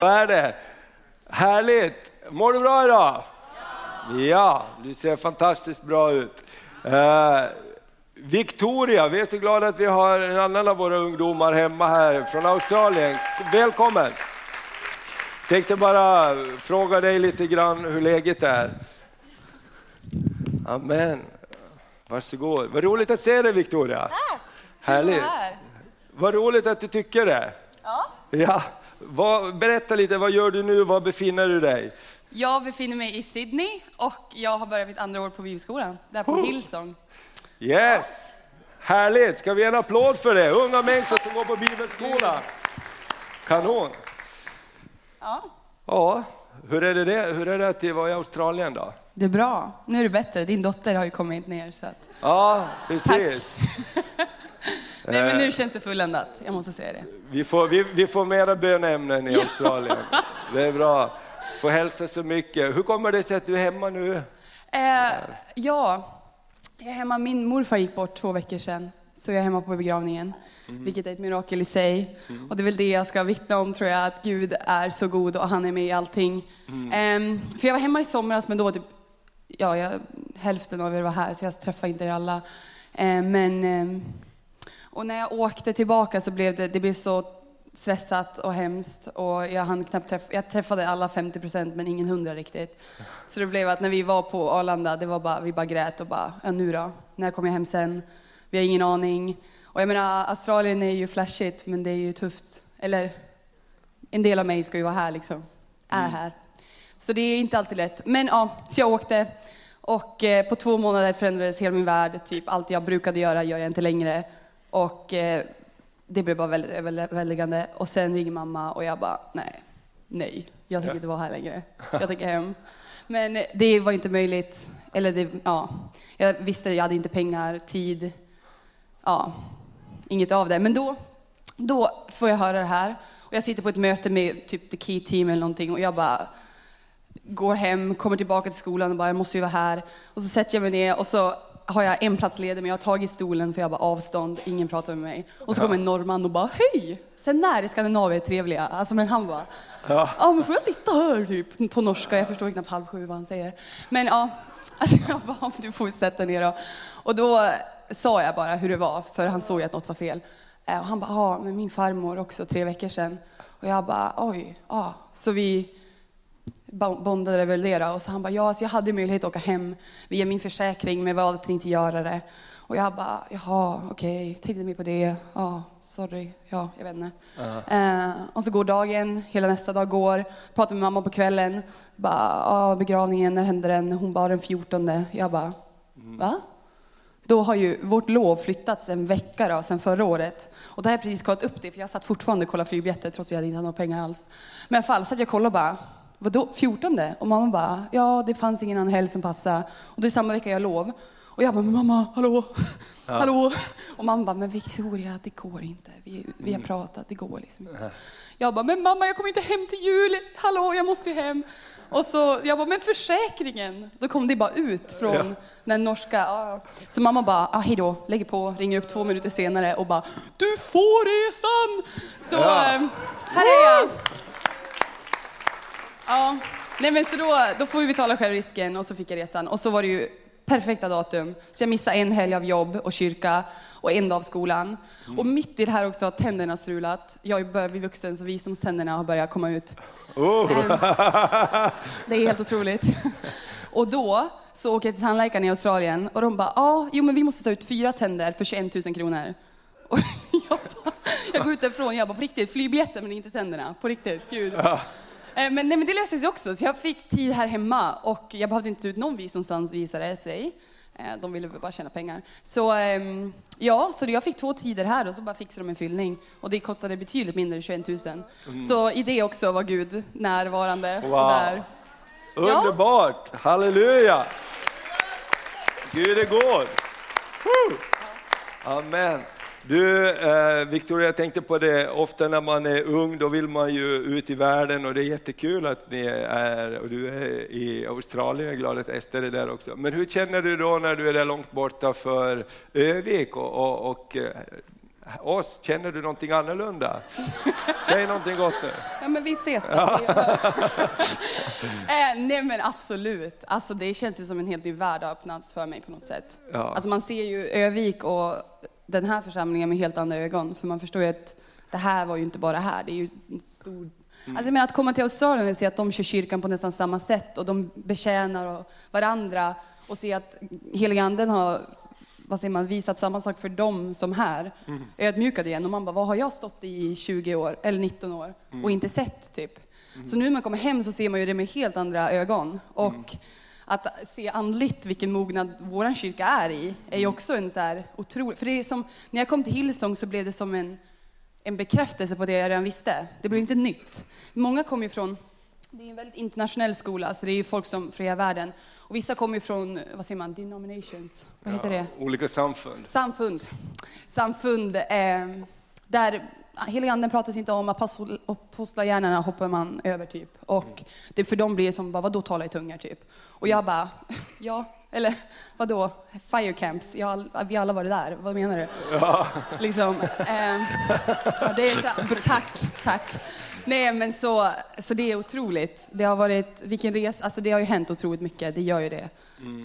Vad är det? Härligt! Mår du bra idag? Ja, ja du ser fantastiskt bra ut. Uh, Victoria, vi är så glada att vi har en annan av våra ungdomar hemma här från Australien. Välkommen! Tänkte bara fråga dig lite grann hur läget är. Amen. Varsågod. Vad roligt att se dig Victoria. Tack! Härligt. Vad roligt att du tycker det. Ja. Ja. Vad, berätta lite, vad gör du nu? Var befinner du dig? Jag befinner mig i Sydney och jag har börjat mitt andra år på bibelskolan, där på Hillsong. Yes! Härligt! Ska vi ge en applåd för det? Unga människor som går på bibelskola. Kanon! Ja, Ja, hur är det, det? Hur är det att vara i Australien då? det är bra. Nu är det bättre. Din dotter har ju kommit ner så att... Ja, precis. Nej men nu känns det fulländat, jag måste säga det. Vi får, vi, vi får mera bönämnen i Australien. Det är bra. Får hälsa så mycket. Hur kommer det sig att du är hemma nu? Eh, ja, jag är hemma. Min morfar gick bort två veckor sedan, så jag är hemma på begravningen. Vilket är ett mirakel i sig. Och det är väl det jag ska vittna om tror jag, att Gud är så god och han är med i allting. Ehm, för jag var hemma i somras, men då var typ, ja, jag, hälften av er var här, så jag träffade inte er alla. Ehm, men, ehm, och när jag åkte tillbaka så blev det, det blev så stressat och hemskt och jag hann knappt träffa, jag träffade alla 50 procent men ingen hundra riktigt. Så det blev att när vi var på Arlanda, det var bara, vi bara grät och bara, ja nu då? När kommer jag hem sen? Vi har ingen aning. Och jag menar, Australien är ju flashigt men det är ju tufft. Eller, en del av mig ska ju vara här liksom, är här. Så det är inte alltid lätt. Men ja, så jag åkte och eh, på två månader förändrades hela min värld. Typ allt jag brukade göra gör jag inte längre. Och eh, det blev bara väldigt överväldigande. Och sen ringer mamma och jag bara, nej, nej, jag tänker inte vara här längre. Jag tänker hem. Men det var inte möjligt. Eller det, ja, jag visste, jag hade inte pengar, tid, ja, inget av det. Men då, då får jag höra det här. Och jag sitter på ett möte med typ the key team eller någonting och jag bara går hem, kommer tillbaka till skolan och bara, jag måste ju vara här. Och så sätter jag mig ner och så har jag en plats ledig, men jag har tagit stolen för jag bara avstånd, ingen pratar med mig. Och så kommer en norrman och bara, hej! Sen när är Skandinavien trevliga? Alltså men han bara, Ja. ja men får jag sitta här typ på norska? Jag förstår knappt halv sju vad han säger. Men ja, alltså jag bara, du får sätta ner då. Och då sa jag bara hur det var, för han såg ju att något var fel. Eh, Och han bara, ja men min farmor också tre veckor sedan. Och jag bara, oj, ja. Så vi bondade väl det. Och så han bara, ja, så jag hade möjlighet att åka hem via min försäkring, men valde att inte göra det. Och jag bara, jaha, okej, tänkte mer på det. Ja, sorry, ja, jag vet inte. Eh, och så går dagen, hela nästa dag går. Pratar med mamma på kvällen. Bara, ja, begravningen, när hände den? Hon bara, den 14. Jag bara, va? Då har ju vårt lov flyttats en vecka då, sen förra året. Och då har jag precis kollat upp det, för jag satt fortfarande och kollade flygbiljetter trots att jag inte hade några pengar alls. Men i alla fall, så att jag kollade och bara, vadå 14? Och mamma bara, ja det fanns ingen annan helg som passade. Och det är samma vecka jag har lov. Och jag bara, mamma, hallå, hallå. Och mamma bara, men Victoria, det går inte. Vi, vi har pratat, det går liksom inte. Jag bara, men mamma jag kommer inte hem till jul. Hallå, jag måste ju hem. Och så, jag bara, men försäkringen. Då kom det bara ut från den norska. Ja. Så mamma bara, ah, hej då, lägger på, ringer upp två minuter senare och bara, du får resan! Så Ja. eh, här är jag. Ja, nej men så då, då får vi betala självrisken och så fick jag resan. Och så var det ju perfekta datum. Så jag missade en helg av jobb och kyrka och en dag av skolan. Och mitt i det här också har tänderna strulat. Jag börjar bli vuxen så visdomständerna har börjat komma ut. Oh. Det är helt otroligt. Och då så åker jag till tandläkaren i Australien och de bara, ja, jo men vi måste ta ut fyra tänder för 21 000 kronor. Och jag, bara, jag går ut därifrån jag bara, på riktigt, flygbiljetten men inte tänderna. På riktigt, gud. Eh, Men, nej, men det löste sig också, så jag fick tid här hemma och jag behövde inte ta ut någon visumstans visade det sig. Eh, De ville bara tjäna pengar. Så ehm, ja, så jag fick två tider här och så bara fixade de en fyllning. Och det kostade betydligt mindre än 21 000. Så i det också var Gud närvarande. Wow. Där. Underbart! Halleluja! Gud är god! Woo! Amen. Du, eh, Victoria, jag tänkte på det, ofta när man är ung då vill man ju ut i världen och det är jättekul att ni är, och du är i Australien, jag är glad att Ester är där också. Men hur känner du då när du är där långt borta för Övik och, och, och eh, oss, känner du någonting annorlunda? Säg någonting gott nu. Ja, men vi ses då. eh, nej men absolut. Alltså, det känns ju som en helt ny värld har öppnats för mig på något sätt. Ja. Alltså, man ser ju Övik och den här församlingen med helt andra ögon. För man förstår ju att det här var ju inte bara här. Det är ju en stor... Mm. Alltså, jag menar, att komma till Australien och se att de kör kyrkan på nästan samma sätt och de betjänar varandra och se att heliga anden har vad säger man, visat samma sak för dem som här. Mm. Ödmjukade igen och man bara, vad har jag stått i 20 år eller 19 år Mm. och inte sett typ. Så nu när man kommer hem så ser man ju det med helt andra ögon. Och Mm. Att se andligt vilken mognad vår kyrka är i är ju Mm. också en så här otrolig, för det är som, när jag kom till Hillsong så blev det som en, en bekräftelse på det jag redan visste. Det blev inte nytt. Många kommer ju från det är en väldigt internationell skola, så det är ju folk som från hela världen. Och vissa kommer ju från, vad säger man, denominations, vad heter det? Olika samfund. Samfund. Samfund eh, där heliganden pratas inte om, apostlagärningarna hoppar man över typ. Och det för dem blir det som, bara, vadå tala i tungor typ? Och jag bara, ja, eller vadå, fire camps, jag, vi alla varit där, vad menar du? Liksom, eh, det är så, tack, tack. Nej men så, så det är otroligt. Det har varit, vilken resa, alltså det har ju hänt otroligt mycket, det gör ju det.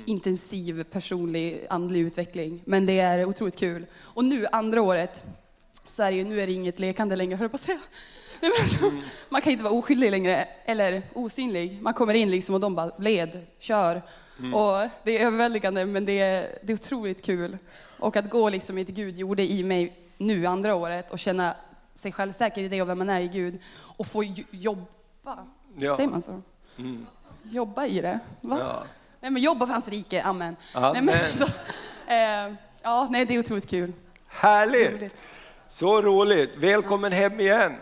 Intensiv personlig andlig utveckling. Men det är otroligt kul. Och nu, andra året, så är det ju, nu är det inget lekande längre, höll jag på att säga. Nej, men alltså, Man kan inte vara oskyldig längre, eller osynlig. Man kommer in liksom och de bara, led, kör. Och det är överväldigande, men det är, det är otroligt kul. Och att gå liksom i det Gud gjorde i mig nu, andra året, och känna sig självsäker i det och vem man är i Gud. Och få jo- jobba, Ja. säger man så? Jobba i det, va? Ja. Nej men jobba för hans rike, amen. Amen. Nej, men, så, eh, ja, nej det är otroligt kul. Härligt! Så roligt. Välkommen hem igen.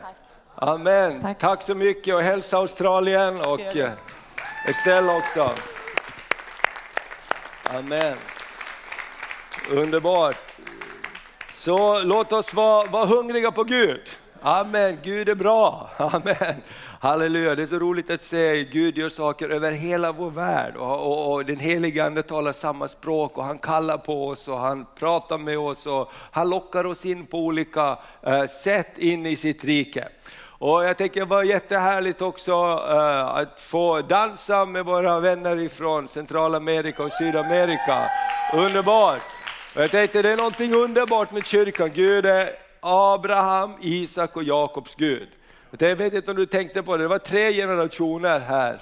Amen. Tack. Tack. så mycket och hälsa Australien och eh, Estelle också. Amen. Underbart. Så låt oss vara, vara hungriga på Gud. Amen, Gud är bra. Amen. Halleluja, det är så roligt att se Gud gör saker över hela vår värld och, och, och den helige Ande talar samma språk och han kallar på oss och han pratar med oss och han lockar oss in på olika eh, sätt in i sitt rike. Och jag tänker det var jättehärligt också eh, att få dansa med våra vänner ifrån Centralamerika och Sydamerika. Underbart! Och jag tänkte det är någonting underbart med kyrkan. Gud är Abraham, Isak och Jakobs Gud. Jag vet inte om du tänkte på det, det var tre generationer här.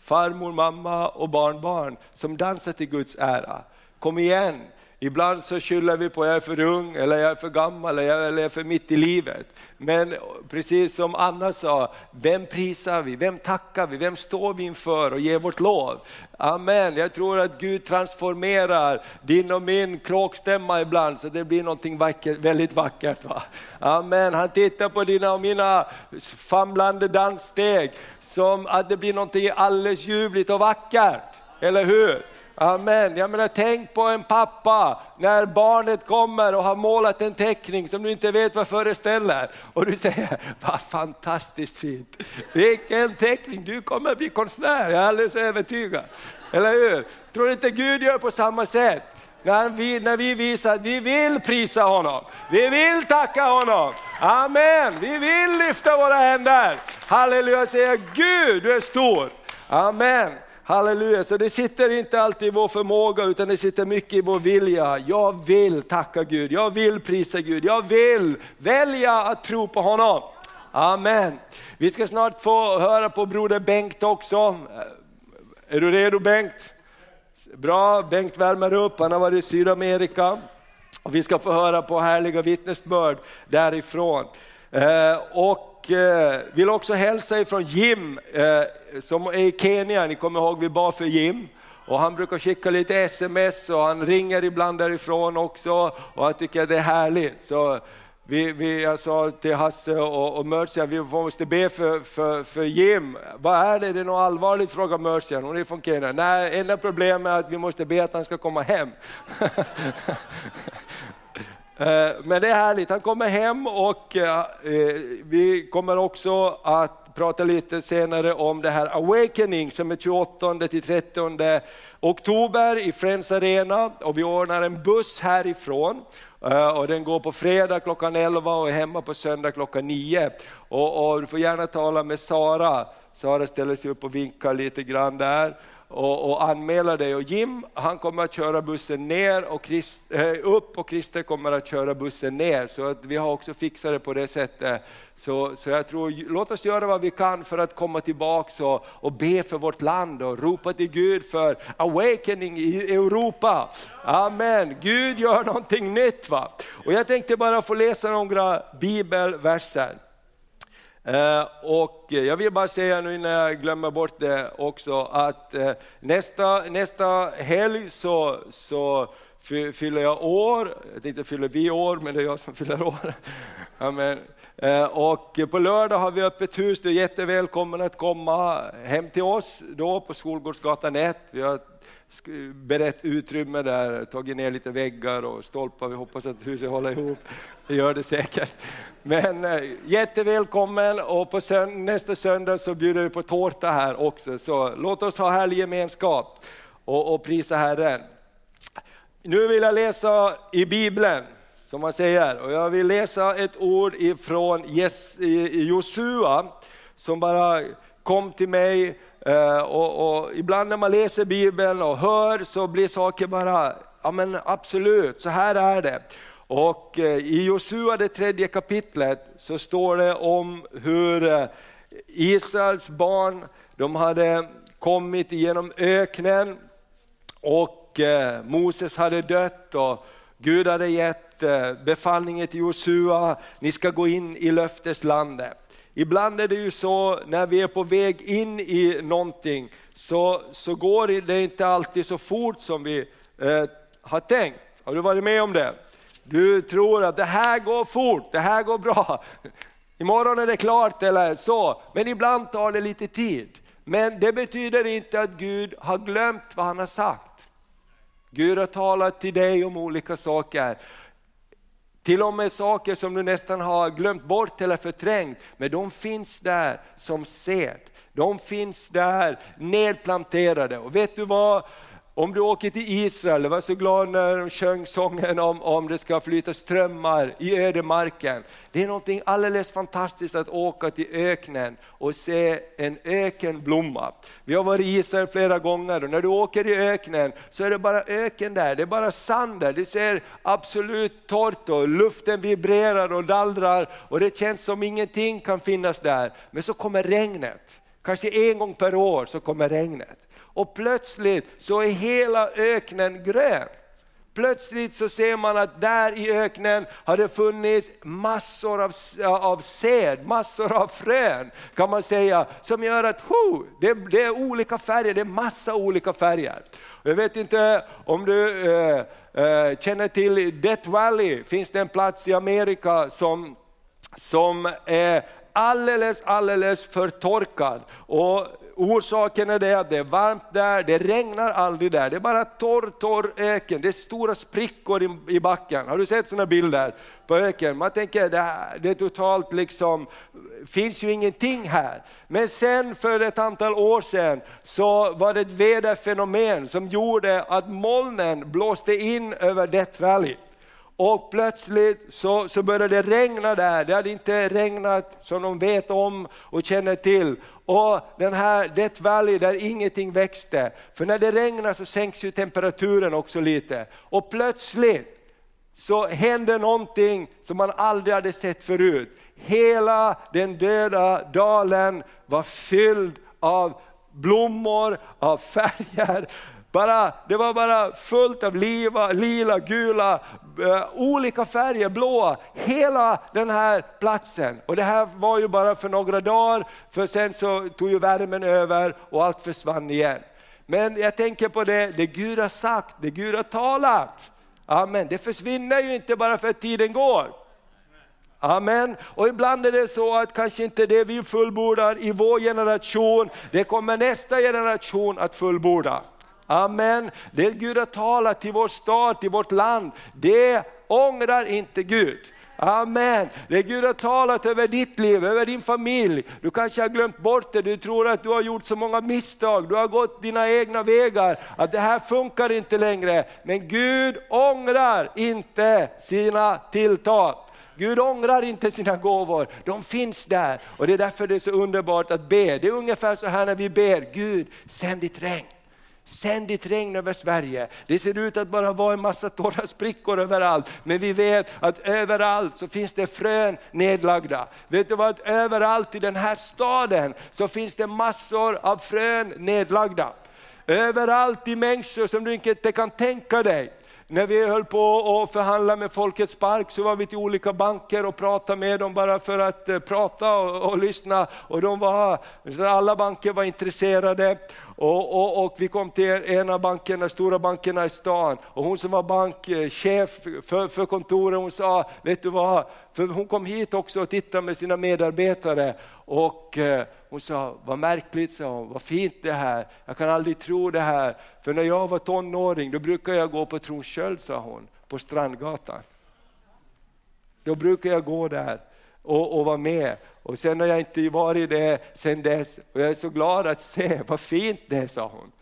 Farmor, mamma och barnbarn som dansar till Guds ära. Kom igen! Ibland så skyller vi på att jag är för ung, eller jag är för gammal, eller jag är för mitt i livet. Men precis som Anna sa, vem prisar vi? Vem tackar vi? Vem står vi inför och ger vårt lov? Amen. Jag tror att Gud transformerar din och min kråkstämma ibland så det blir någonting vackert, väldigt vackert. Va? Amen. Han tittar på dina och mina famlande danssteg som att det blir någonting alldeles ljuvligt och vackert. Eller hur? Amen. Jag menar, tänk på en pappa när barnet kommer och har målat en teckning som du inte vet vad föreställer. Och du säger, vad fantastiskt fint. Vilken teckning, du kommer bli konstnär, jag är alldeles övertygad. Eller hur? Tror inte Gud gör på samma sätt? När vi, när vi visar att vi vill prisa honom, vi vill tacka honom. Amen, vi vill lyfta våra händer. Halleluja, säger säga Gud du är stor. Amen. Halleluja, så det sitter inte alltid i vår förmåga utan det sitter mycket i vår vilja. Jag vill tacka Gud, jag vill prisa Gud, jag vill välja att tro på honom. Amen. Vi ska snart få höra på broder Bengt också. Eh, är du redo Bengt? Bra, Bengt värmer upp, han har varit i Sydamerika. Och vi ska få höra på härliga vittnesbörd därifrån. Eh, och och eh, vill också hälsa ifrån Jim eh, som är i Kenya, ni kommer ihåg vi bad för Jim. Och han brukar skicka lite sms och han ringer ibland därifrån också och jag tycker det är härligt. Så vi, vi, jag sa till Hasse och, och Mercian, vi måste be för, för, för Jim. Vad är det? Det är något allvarligt? frågar Mercia, Hon är från Kenya. Nej, enda problemet är att vi måste be att han ska komma hem. Eh, men det är härligt, han kommer hem och eh, eh, vi kommer också att prata lite senare om det här Awakening som är 28 till 30 oktober i Friends Arena och vi ordnar en buss härifrån och den går på fredag klockan 11 och är hemma på söndag klockan 9. Och, och du får gärna tala med Sara. Sara ställer sig upp och vinkar lite grann där och, och anmäla dig. Och Jim han kommer att köra bussen ner och Christ, eh, upp och Christer kommer att köra bussen ner. Så att vi har också fixat det på det sättet. Så, så jag tror, låt oss göra vad vi kan för att komma tillbaka och, och be för vårt land och ropa till Gud för awakening i Europa. Amen, Gud gör någonting nytt. Va? Och jag tänkte bara få läsa några bibelverser. Eh, och jag vill bara säga nu innan jag glömmer bort det också att eh, nästa, nästa helg så, så fyller jag år, jag tänkte fyller vi år men det är jag som fyller år. Amen. Eh, och på lördag har vi öppet hus, du är jättevälkommen att komma hem till oss då på Skolgårdsgatan 1. Vi har berett utrymme där, tagit ner lite väggar och stolpar. Vi hoppas att huset håller ihop. Det gör det säkert. Men eh, jättevälkommen och på sönd nästa söndag så bjuder vi på tårta här också. Så låt oss ha härlig gemenskap och, och prisa Herren. Nu vill jag läsa i Bibeln, som man säger. Och jag vill läsa ett ord ifrån Josua som bara kom till mig Eh, och, och, ibland när man läser Bibeln och hör så blir saker bara, ja men absolut, så här är det. Och eh, i Josua det tredje kapitlet så står det om hur eh, Israels barn, de hade kommit genom öknen och Moses hade dött och Gud hade gett befallningen till Josua, ni ska gå in i löfteslandet. Ibland är det ju så när vi är på väg in i någonting så, så går det inte alltid så fort som vi eh, har tänkt. Har du varit med om det? Du tror att det här går fort, det här går bra. Imorgon är det klart eller så, men ibland tar det lite tid. Men det betyder inte att Gud har glömt vad han har sagt. Gud har talat till dig om olika saker. Till och med saker som du nästan har glömt bort eller förträngt, men de finns där som sed. De finns där nedplanterade. Och vet du vad? Om du åker till Israel, var så glad när de sjöng sången om, om det ska flyta strömmar i ödemarken. Det är något alldeles fantastiskt att åka till öknen och se en ökenblomma. Vi har varit i Israel flera gånger och när du åker i öknen så är det bara öken där, det är bara sand där. Det ser absolut torrt och luften vibrerar och dallrar och det känns som ingenting kan finnas där. Men så kommer regnet, kanske en gång per år så kommer regnet och plötsligt så är hela öknen grön. Plötsligt så ser man att där i öknen har det funnits massor av, av säd, massor av frön kan man säga, som gör att ho, det, det är olika färger, det är massa olika färger. Jag vet inte om du äh, äh, känner till Death Valley, finns det en plats i Amerika som, som är alldeles, alldeles förtorkad. Och orsaken är det att det är varmt där, det regnar aldrig där, det är bara torr, torr öken, det är stora sprickor i, i backen. Har du sett sådana bilder på öken? Man tänker det, det är totalt liksom, finns ju ingenting här. Men sen för ett antal år sedan så var det ett väderfenomen som gjorde att molnen blåste in över Death Valley. Och plötsligt så, så började det regna där, det hade inte regnat som de vet om och känner till. Och den här Death Valley där ingenting växte, för när det regnar så sänks ju temperaturen också lite. Och plötsligt så hände någonting som man aldrig hade sett förut. Hela den döda dalen var fylld av blommor, av färger, bara, det var bara fullt av liva, lila, gula, eh, olika färger, blåa, hela den här platsen. Och det här var ju bara för några dagar, för sen så tog ju värmen över och allt försvann igen. Men jag tänker på det, det Gud har sagt, det Gud har talat. Amen. Det försvinner ju inte bara för att tiden går. Amen. Och ibland är det så att kanske inte det vi fullbordar i vår generation, det kommer nästa generation att fullborda. Amen. Det Gud har talat till vår stad, till vårt land, det ångrar inte Gud. Amen. Det Gud har talat över ditt liv, över din familj. Du kanske har glömt bort det, du tror att du har gjort så många misstag, du har gått dina egna vägar, att det här funkar inte längre. Men Gud ångrar inte sina tilltag. Gud ångrar inte sina gåvor, de finns där. Och det är därför det är så underbart att be. Det är ungefär så här när vi ber, Gud sänd ditt regn. Sänd ditt regn över Sverige. Det ser ut att bara vara en massa torra sprickor överallt, men vi vet att överallt så finns det frön nedlagda. Vet du vad, överallt i den här staden så finns det massor av frön nedlagda. Överallt i människor som du inte kan tänka dig. När vi höll på att förhandla med Folkets Park så var vi till olika banker och pratade med dem bara för att eh, prata och, och lyssna. Och de var, alla banker var intresserade. Och, och, och, vi kom till en av bankerna, stora bankerna i stan. Och hon som var bankchef för, för kontoret, hon sa, vet du vad, för hon kom hit också och tittade med sina medarbetare. Och eh, hon sa, vad märkligt, sa hon, vad fint det här, jag kan aldrig tro det här, för när jag var tonåring då brukade jag gå på Tronsköld, sa hon, på Strandgatan. Då brukade jag gå där och, och vara med. Och sen har jag inte varit det sen dess och jag är så glad att se vad fint det är, sa hon.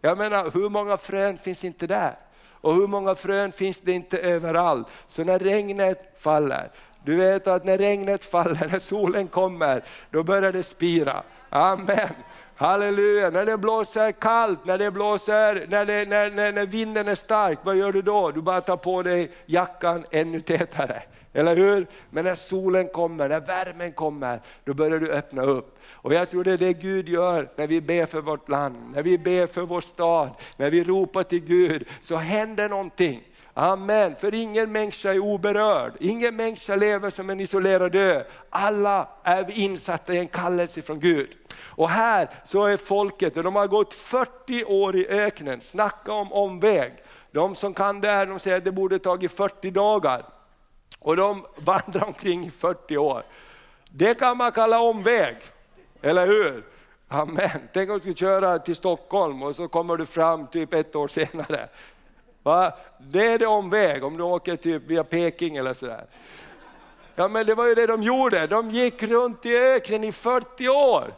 Jag menar, hur många frön finns inte där? Och hur många frön finns det inte överallt? Så när regnet faller, du vet att när regnet faller, när solen kommer, då börjar det spira. Amen. Halleluja, när det blåser kallt, när det blåser, när, det, när, när, när vinden är stark, vad gör du då? Du bara tar på dig jackan ännu tätare. Eller hur? Men när solen kommer, när värmen kommer, då börjar du öppna upp. Och jag tror det är det Gud gör när vi ber för vårt land, när vi ber för vår stad, när vi ropar till Gud, så händer någonting. Amen, för ingen människa är oberörd, ingen människa lever som en isolerad ö. Alla är insatta i en kallelse från Gud. Och här så är folket, och de har gått 40 år i öknen, snacka om omväg. De som kan det här, de säger att det borde tagit 40 dagar. Och de vandrar omkring i 40 år. Det kan man kalla omväg, eller hur? Amen. Tänk om du skulle köra till Stockholm och så kommer du fram typ ett år senare. Va? Det är det omväg om du åker typ via Peking eller sådär. Ja men det var ju det de gjorde, de gick runt i öknen i 40 år.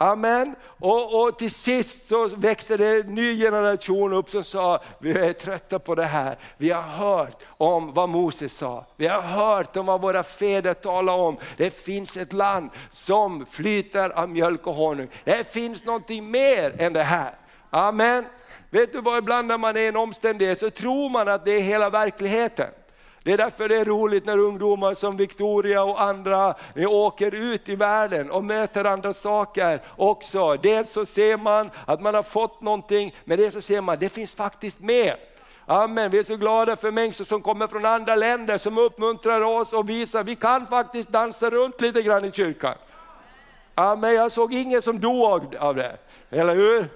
Amen. Och, och till sist så växte det en ny generation upp som sa, vi är trötta på det här. Vi har hört om vad Moses sa. Vi har hört om vad våra fäder talade om. Det finns ett land som flyter av mjölk och honung. Det finns någonting mer än det här. Amen. Vet du vad, ibland när man är i en omständighet så tror man att det är hela verkligheten. Det är därför det är roligt när ungdomar som Victoria och andra åker ut i världen och möter andra saker också. Dels så ser man att man har fått någonting, men dels så ser man att det finns faktiskt mer. Amen, vi är så glada för människor som kommer från andra länder som uppmuntrar oss och visar att vi kan faktiskt dansa runt lite grann i kyrkan. Amen, jag såg ingen som dog av det, eller hur?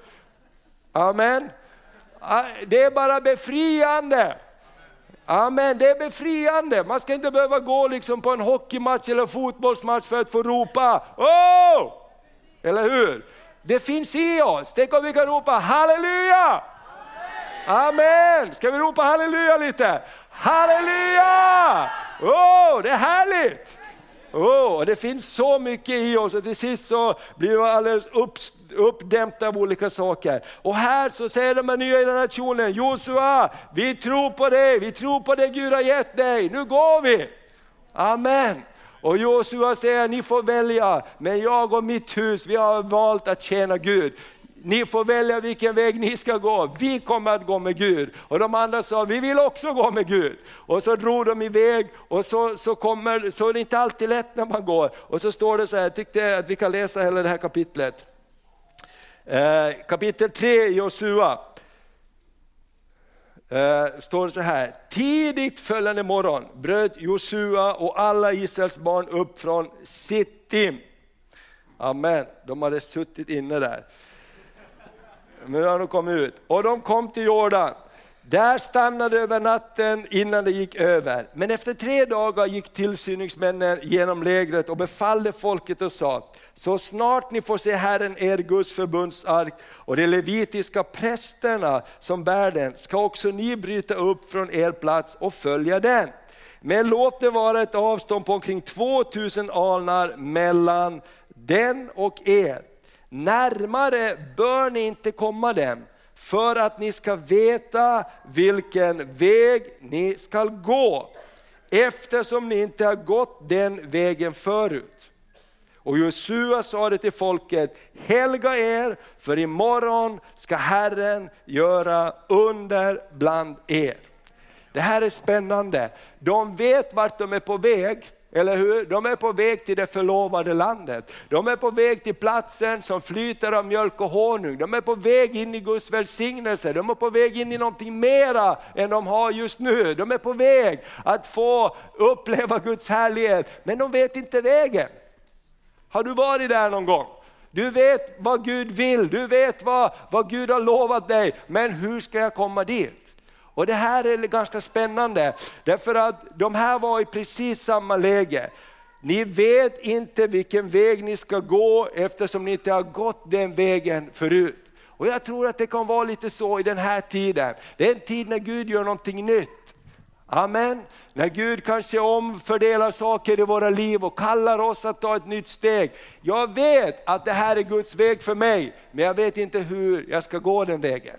Amen. Ah, det är bara befriande. Amen, det är befriande. Man ska inte behöva gå liksom på en hockeymatch eller fotbollsmatch för att få ropa Oh! Eller hur? Det finns i oss. Tänk om vi kan ropa halleluja! Amen! Ska vi ropa halleluja lite? Halleluja! Oh, det är härligt! Oh, det finns så mycket i oss och till sist så blir vi alldeles upp, uppdämta av olika saker. Och här så säger de här nya generationen, Josua, vi tror på dig, vi tror på det Gud har gett dig, nu går vi. Amen. Och Josua säger, ni får välja, men jag och mitt hus, vi har valt att tjäna Gud ni får välja vilken väg ni ska gå, vi kommer att gå med Gud. Och de andra sa, vi vill också gå med Gud. Och så drog de iväg och så, så, kommer, så är det inte alltid lätt när man går. Och så står det så här, jag tyckte att vi kan läsa hela det här kapitlet. Eh, kapitel 3 i Josua. Eh, står det så här, tidigt följande morgon bröt Josua och alla Israels barn upp från Sittim. Amen, de hade suttit inne där. Nu har de kommit ut. Och de kom till Jordan. Där stannade över natten innan det gick över. Men efter tre dagar gick tillsyningsmännen genom lägret och befallde folket och sa, så snart ni får se Herren er Guds förbundsark och de levitiska prästerna som bär den, ska också ni bryta upp från er plats och följa den. Men låt det vara ett avstånd på omkring 2000 alnar mellan den och er. Närmare bör ni inte komma dem, för att ni ska veta vilken väg ni ska gå, eftersom ni inte har gått den vägen förut. Och Josua sa det till folket, helga er, för imorgon ska Herren göra under bland er. Det här är spännande. De vet vart de är på väg, eller hur? De är på väg till det förlovade landet. De är på väg till platsen som flyter av mjölk och honung. De är på väg in i Guds välsignelse. De är på väg in i någonting mera än de har just nu. De är på väg att få uppleva Guds härlighet, men de vet inte vägen. Har du varit där någon gång? Du vet vad Gud vill, du vet vad, vad Gud har lovat dig, men hur ska jag komma dit? Och det här är ganska spännande, därför att de här var i precis samma läge. Ni vet inte vilken väg ni ska gå eftersom ni inte har gått den vägen förut. Och jag tror att det kan vara lite så i den här tiden. Det är en tid när Gud gör någonting nytt. Amen. När Gud kanske omfördelar saker i våra liv och kallar oss att ta ett nytt steg. Jag vet att det här är Guds väg för mig, men jag vet inte hur jag ska gå den vägen.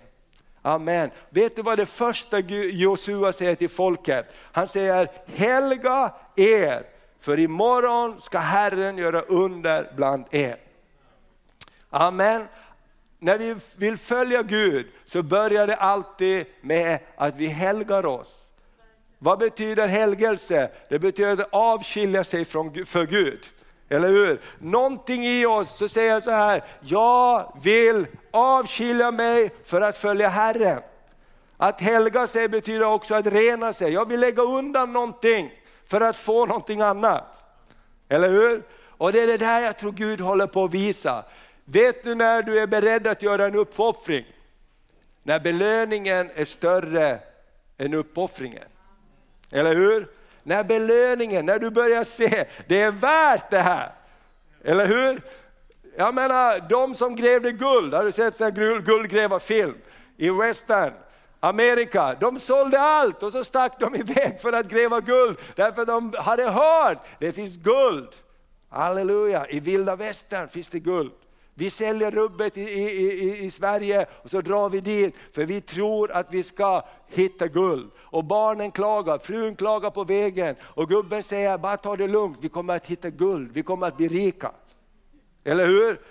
Amen. Vet du vad det första Josua säger till folket? Han säger, helga er, för imorgon ska Herren göra under bland er. Amen. När vi vill följa Gud så börjar det alltid med att vi helgar oss. Vad betyder helgelse? Det betyder att avskilja sig från, för Gud. Eller hur? Någonting i oss så säger så här, jag vill avskilja mig för att följa Herren. Att helga sig betyder också att rena sig. Jag vill lägga undan någonting för att få någonting annat. Eller hur? Och det är det där jag tror Gud håller på att visa. Vet du när du är beredd att göra en uppoffring? När belöningen är större än uppoffringen. Eller hur? När belöningen, när du börjar se, det är värt det här. Eller hur? Jag menar, de som grävde guld, har du sett en guldgrävarfilm i western? Amerika, de sålde allt och så stack de iväg för att gräva guld, därför de hade hört, det finns guld. Halleluja, i vilda västern finns det guld. Vi säljer rubbet i, i, i, i, Sverige och så drar vi dit för vi tror att vi ska hitta guld. Och barnen klagar, frun klagar på vägen och gubben säger bara ta det lugnt, vi kommer att hitta guld, vi kommer att bli rika. Eller hur?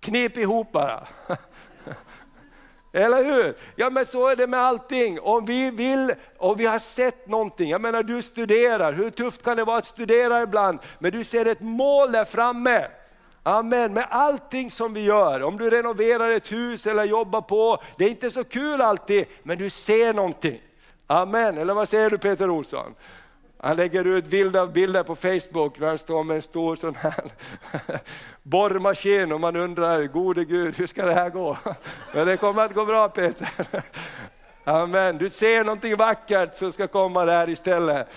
Knip ihop bara. Eller hur? Ja men så är det med allting. Om vi vill, och vi har sett någonting, jag menar du studerar, hur tufft kan det vara att studera ibland? Men du ser ett mål där framme. Amen, med allting som vi gör, om du renoverar ett hus eller jobbar på, det är inte så kul alltid, men du ser någonting. Amen, eller vad säger du Peter Olsson? Han lägger ut vilda bilder på Facebook där han står med en stor sån här borrmaskin och man undrar, gode Gud, hur ska det här gå? Men det kommer att gå bra Peter. Amen, du ser någonting vackert som ska komma där istället.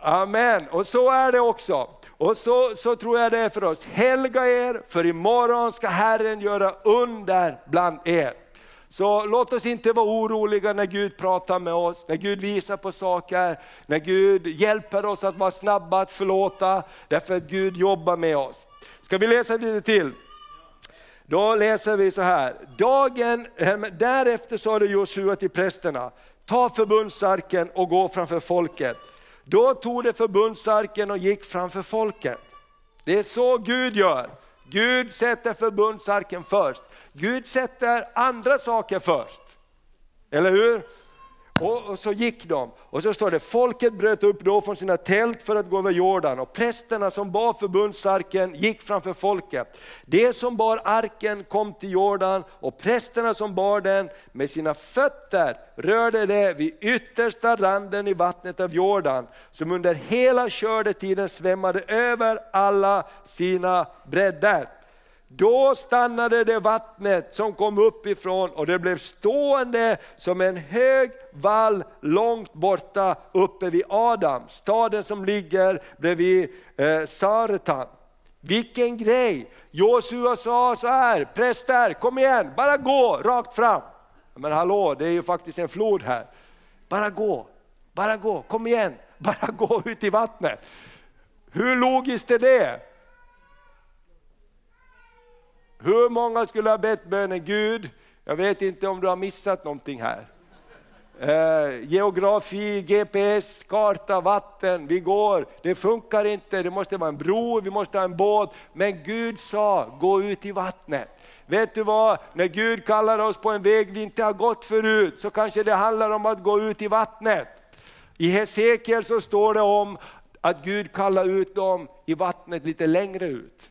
Amen, och så är det också. Och så, så tror jag det är för oss. Helga er, för imorgon ska Herren göra under bland er. Så låt oss inte vara oroliga när Gud pratar med oss, när Gud visar på saker, när Gud hjälper oss att vara snabba att förlåta, därför att Gud jobbar med oss. Ska vi läsa lite till? Då läser vi så här, dagen därefter sa det Josua till prästerna, ta förbundsarken och gå framför folket. Då tog de förbundsarken och gick framför folket. Det är så Gud gör. Gud sätter förbundsarken först. Gud sätter andra saker först. Eller hur? Och, och, så gick de. Och så står det, folket bröt upp då från sina tält för att gå över Jordan och prästerna som bar förbundsarken gick framför folket. De som bar arken kom till Jordan och prästerna som bar den med sina fötter rörde det vid yttersta randen i vattnet av Jordan som under hela kördetiden svämmade över alla sina bredder. Då stannade det vattnet som kom uppifrån och det blev stående som en hög vall långt borta uppe vid Adam, staden som ligger bredvid eh, Saretan. Vilken grej! Josua sa så här, präster kom igen, bara gå rakt fram. Men hallå, det är ju faktiskt en flod här. Bara gå, bara gå, kom igen, bara gå ut i vattnet. Hur logiskt är det? Hur många skulle ha bett bönen Gud, jag vet inte om du har missat någonting här. Eh, geografi, GPS, karta, vatten, vi går, det funkar inte, det måste vara en bro, vi måste ha en båt. Men Gud sa, gå ut i vattnet. Vet du vad, när Gud kallar oss på en väg vi inte har gått förut, så kanske det handlar om att gå ut i vattnet. I Hesekiel så står det om att Gud kallar ut dem i vattnet lite längre ut.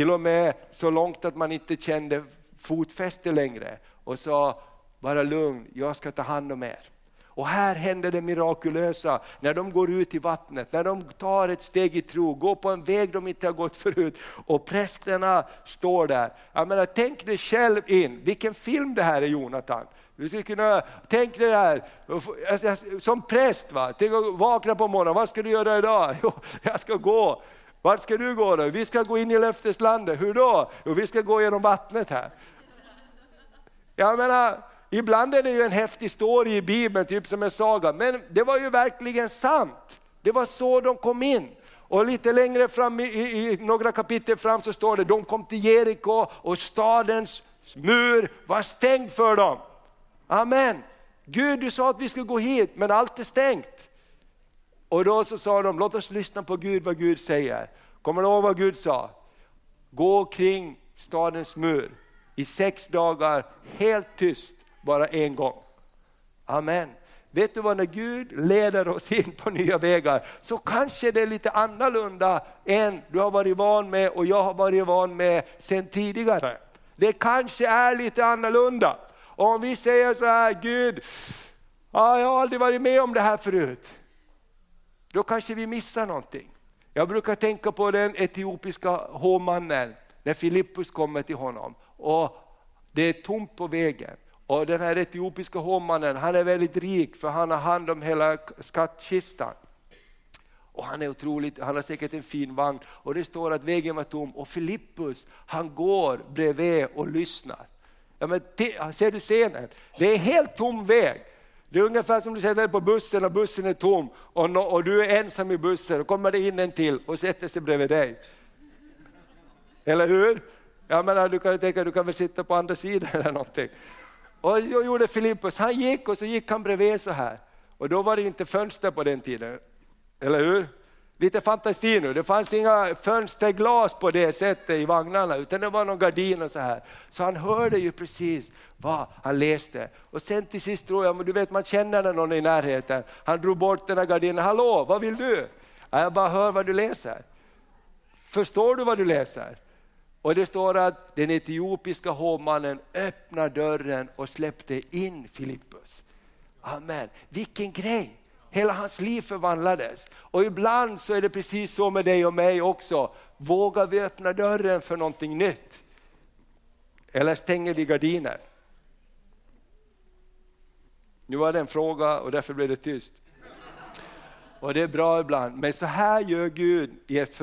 Till och med så långt att man inte kände fotfäste längre och sa, var lugn, jag ska ta hand om er. Och här händer det mirakulösa när de går ut i vattnet, när de tar ett steg i tro, går på en väg de inte har gått förut och prästerna står där. Jag menar, tänk dig själv in, vilken film det här är Jonathan. Du skulle kunna, tänk dig det här, alltså, som präst, va? tänk att vakna på morgonen, vad ska du göra idag? Jo, jag ska gå. Vart ska du gå då? Vi ska gå in i löfteslandet, hur då? Jo, vi ska gå genom vattnet här. Jag menar, Ibland är det ju en häftig story i Bibeln, typ som en saga, men det var ju verkligen sant. Det var så de kom in. Och lite längre fram, i, i, några kapitel fram så står det, de kom till Jeriko och stadens mur var stängd för dem. Amen. Gud du sa att vi skulle gå hit, men allt är stängt. Och då så sa de, låt oss lyssna på Gud, vad Gud säger. Kommer du ihåg vad Gud sa? Gå kring stadens mur i sex dagar, helt tyst bara en gång. Amen. Vet du vad, när Gud leder oss in på nya vägar så kanske det är lite annorlunda än du har varit van med och jag har varit van med sen tidigare. Det kanske är lite annorlunda. Och om vi säger så här, Gud, ja, jag har aldrig varit med om det här förut. Då kanske vi missar någonting. Jag brukar tänka på den etiopiska hovmannen när Filippus kommer till honom och det är tomt på vägen. Och den här etiopiska hovmannen, han är väldigt rik för han har hand om hela skattkistan. Och han är otroligt, han har säkert en fin vagn och det står att vägen var tom och Filippus han går bredvid och lyssnar. Ja, men ser du scenen? Det är helt tom väg. Det är ungefär som du sätter dig på bussen och bussen är tom och, no, och du är ensam i bussen och kommer det in en till och sätter sig bredvid dig. Eller hur? Jag menar, du kan ju tänka du kan väl sitta på andra sidan eller någonting. Och då gjorde Filippus, han gick och så gick han bredvid så här. Och då var det inte fönster på den tiden, eller hur? Lite fantasi nu, det fanns inga fönsterglas på det sättet i vagnarna, utan det var någon gardin och så här. Så han hörde ju precis vad han läste. Och sen till sist tror jag, men du vet man känner när någon är i närheten, han drog bort den här gardinen, hallå vad vill du? Jag bara hör vad du läser. Förstår du vad du läser? Och det står att den etiopiska hovmannen öppnade dörren och släppte in Filippus. Amen. Vilken grej! Hela hans liv förvandlades. Och ibland så är det precis så med dig och mig också. Vågar vi öppna dörren för någonting nytt? Eller stänger vi gardinen? Nu var det en fråga och därför blev det tyst. Och det är bra ibland, men så här gör Gud i ett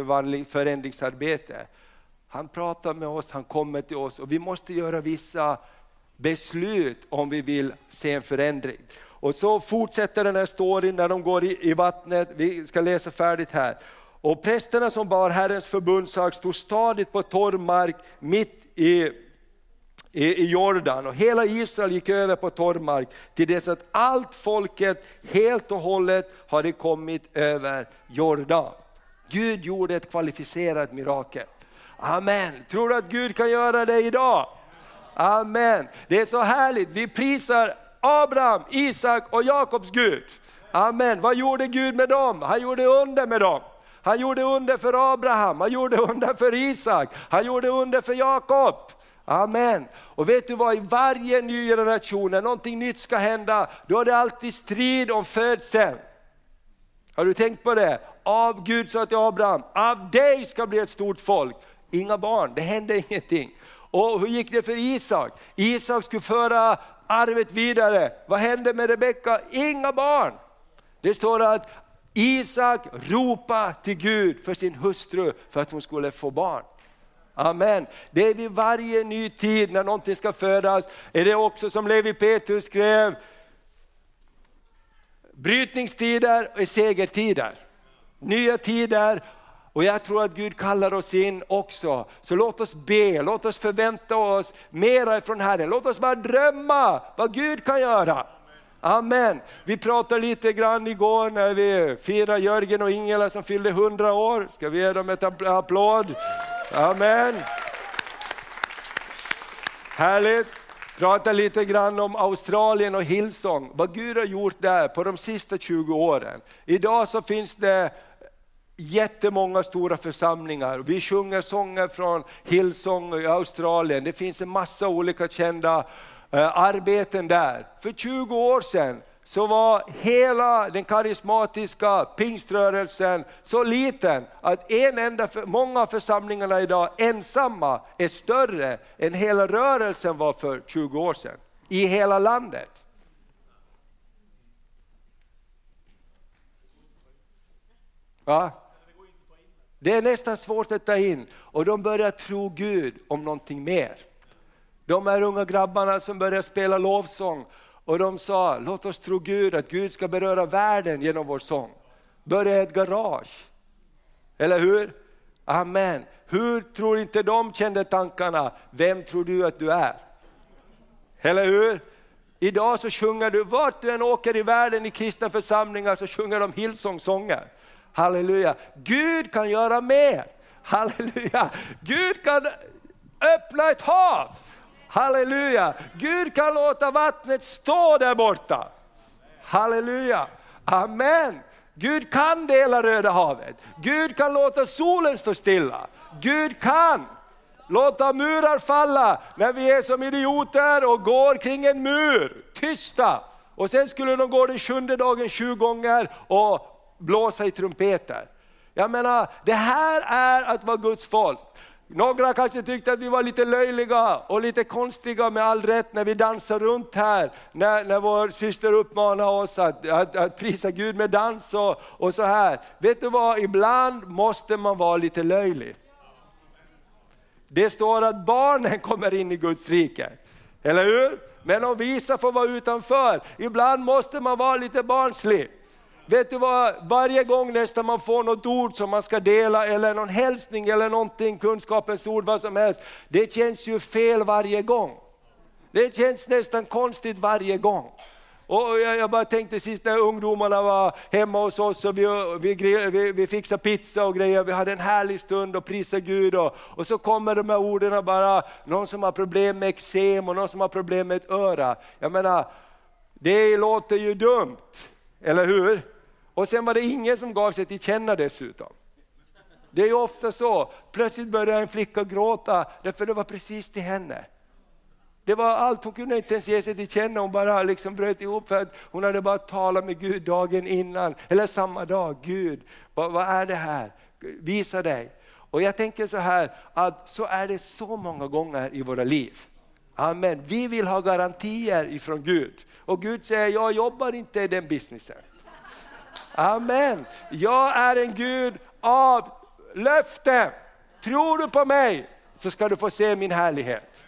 förändringsarbete. Han pratar med oss, han kommer till oss och vi måste göra vissa beslut om vi vill se en förändring. Och så fortsätter den här storyn när de går i, i vattnet, vi ska läsa färdigt här. Och prästerna som bar Herrens förbundsark stod stadigt på torr mark mitt i, i, i Jordan och hela Israel gick över på torr mark till dess att allt folket helt och hållet hade kommit över Jordan. Gud gjorde ett kvalificerat mirakel. Amen. Tror du att Gud kan göra det idag? Amen. Det är så härligt. Vi prisar Abraham, Isak och Jakobs Gud. Amen. Vad gjorde Gud med dem? Han gjorde under med dem. Han gjorde under för Abraham, han gjorde under för Isak, han gjorde under för Jakob. Amen. Och vet du vad, i varje ny generation, när någonting nytt ska hända, då är det alltid strid om födseln. Har du tänkt på det? Av Gud sa till Abraham, av dig ska bli ett stort folk. inga barn, det hände ingenting. Och hur gick det för Isak? Isak skulle föra arvet vidare. Vad hände med Rebecka? Inga barn. Det står att Isak ropade till Gud för sin hustru för att hon skulle få barn. Amen. Det är vid varje ny tid när någonting ska födas, är det också som Levi Petrus skrev, brytningstider och segertider. Nya tider och jag tror att Gud kallar oss in också. Så låt oss be, låt oss förvänta oss mera från Herren. Låt oss bara drömma vad Gud kan göra. Amen. Vi pratade lite grann igår när vi firade Jörgen och Ingela som fyllde 100 år. Ska vi ge dem ett applåd? Amen. Härligt. Prata lite grann om Australien och Hillsong, vad Gud har gjort där på de sista 20 åren. Idag så finns det jättemånga stora församlingar. Vi sjunger sånger från Hillsong i Australien. Det finns en massa olika kända eh, arbeten där. För 20 år sedan så var hela den karismatiska pingströrelsen så liten att en enda, många av församlingarna idag ensamma är större än hela rörelsen var för 20 år sedan. I hela landet. Ja. Det är nästan svårt att ta in och de börjar tro Gud om någonting mer. De här unga grabbarna som börjar spela lovsång och de sa, låt oss tro Gud att Gud ska beröra världen genom vår sång. Börja ett garage. Eller hur? Amen. Hur tror inte de kände tankarna, vem tror du att du är? Eller hur? Idag så sjunger du, vart du än åker i världen i kristna församlingar så sjunger de Hillsong-sånger. Halleluja. Gud kan göra mer. Halleluja. Gud kan öppna ett hav. Halleluja! Gud kan låta vattnet stå där borta. Halleluja! Amen! Gud kan dela Röda havet. Gud kan låta solen stå stilla. Gud kan låta murar falla när vi är som idioter och går kring en mur, tysta. Och sen skulle de gå den sjunde dagen sju gånger och blåsa i trumpeter. Jag menar, det här är att vara Guds folk. Några kanske tyckte att vi var lite löjliga och lite konstiga med all rätt när vi dansar runt här, när, när vår syster uppmanar oss att, att, att prisa Gud med dans och, och så här. Vet du vad, ibland måste man vara lite löjlig. Det står att barnen kommer in i Guds rike, eller hur? Men de visa får vara utanför. Ibland måste man vara lite barnslig. Vet du vad, varje gång nästan man får något ord som man ska dela eller någon hälsning eller någonting, kunskapens ord, vad som helst. Det känns ju fel varje gång. Det känns nästan konstigt varje gång. Och jag, bara tänkte sist när ungdomarna var hemma hos oss och vi, vi, vi, vi fixade pizza och grejer, vi hade en härlig stund och prisade Gud och, och så kommer de här orden bara, någon som har problem med eksem och någon som har problem med ett öra. Jag menar, det låter ju dumt, eller hur? Och sen var det ingen som gav sig till känna dessutom. Det är ju ofta så, plötsligt började en flicka gråta därför det var precis till henne. Det var allt, hon kunde inte ens ge sig till känna, hon bara liksom bröt ihop för att hon hade bara talat med Gud dagen innan, eller samma dag. Gud, vad, vad är det här? Visa dig. Och jag tänker så här, att så är det så många gånger i våra liv. Amen. Vi vill ha garantier ifrån Gud. Och Gud säger, jag jobbar inte i den businessen. Amen. Jag är en Gud av löfte. Tror du på mig så ska du få se min härlighet.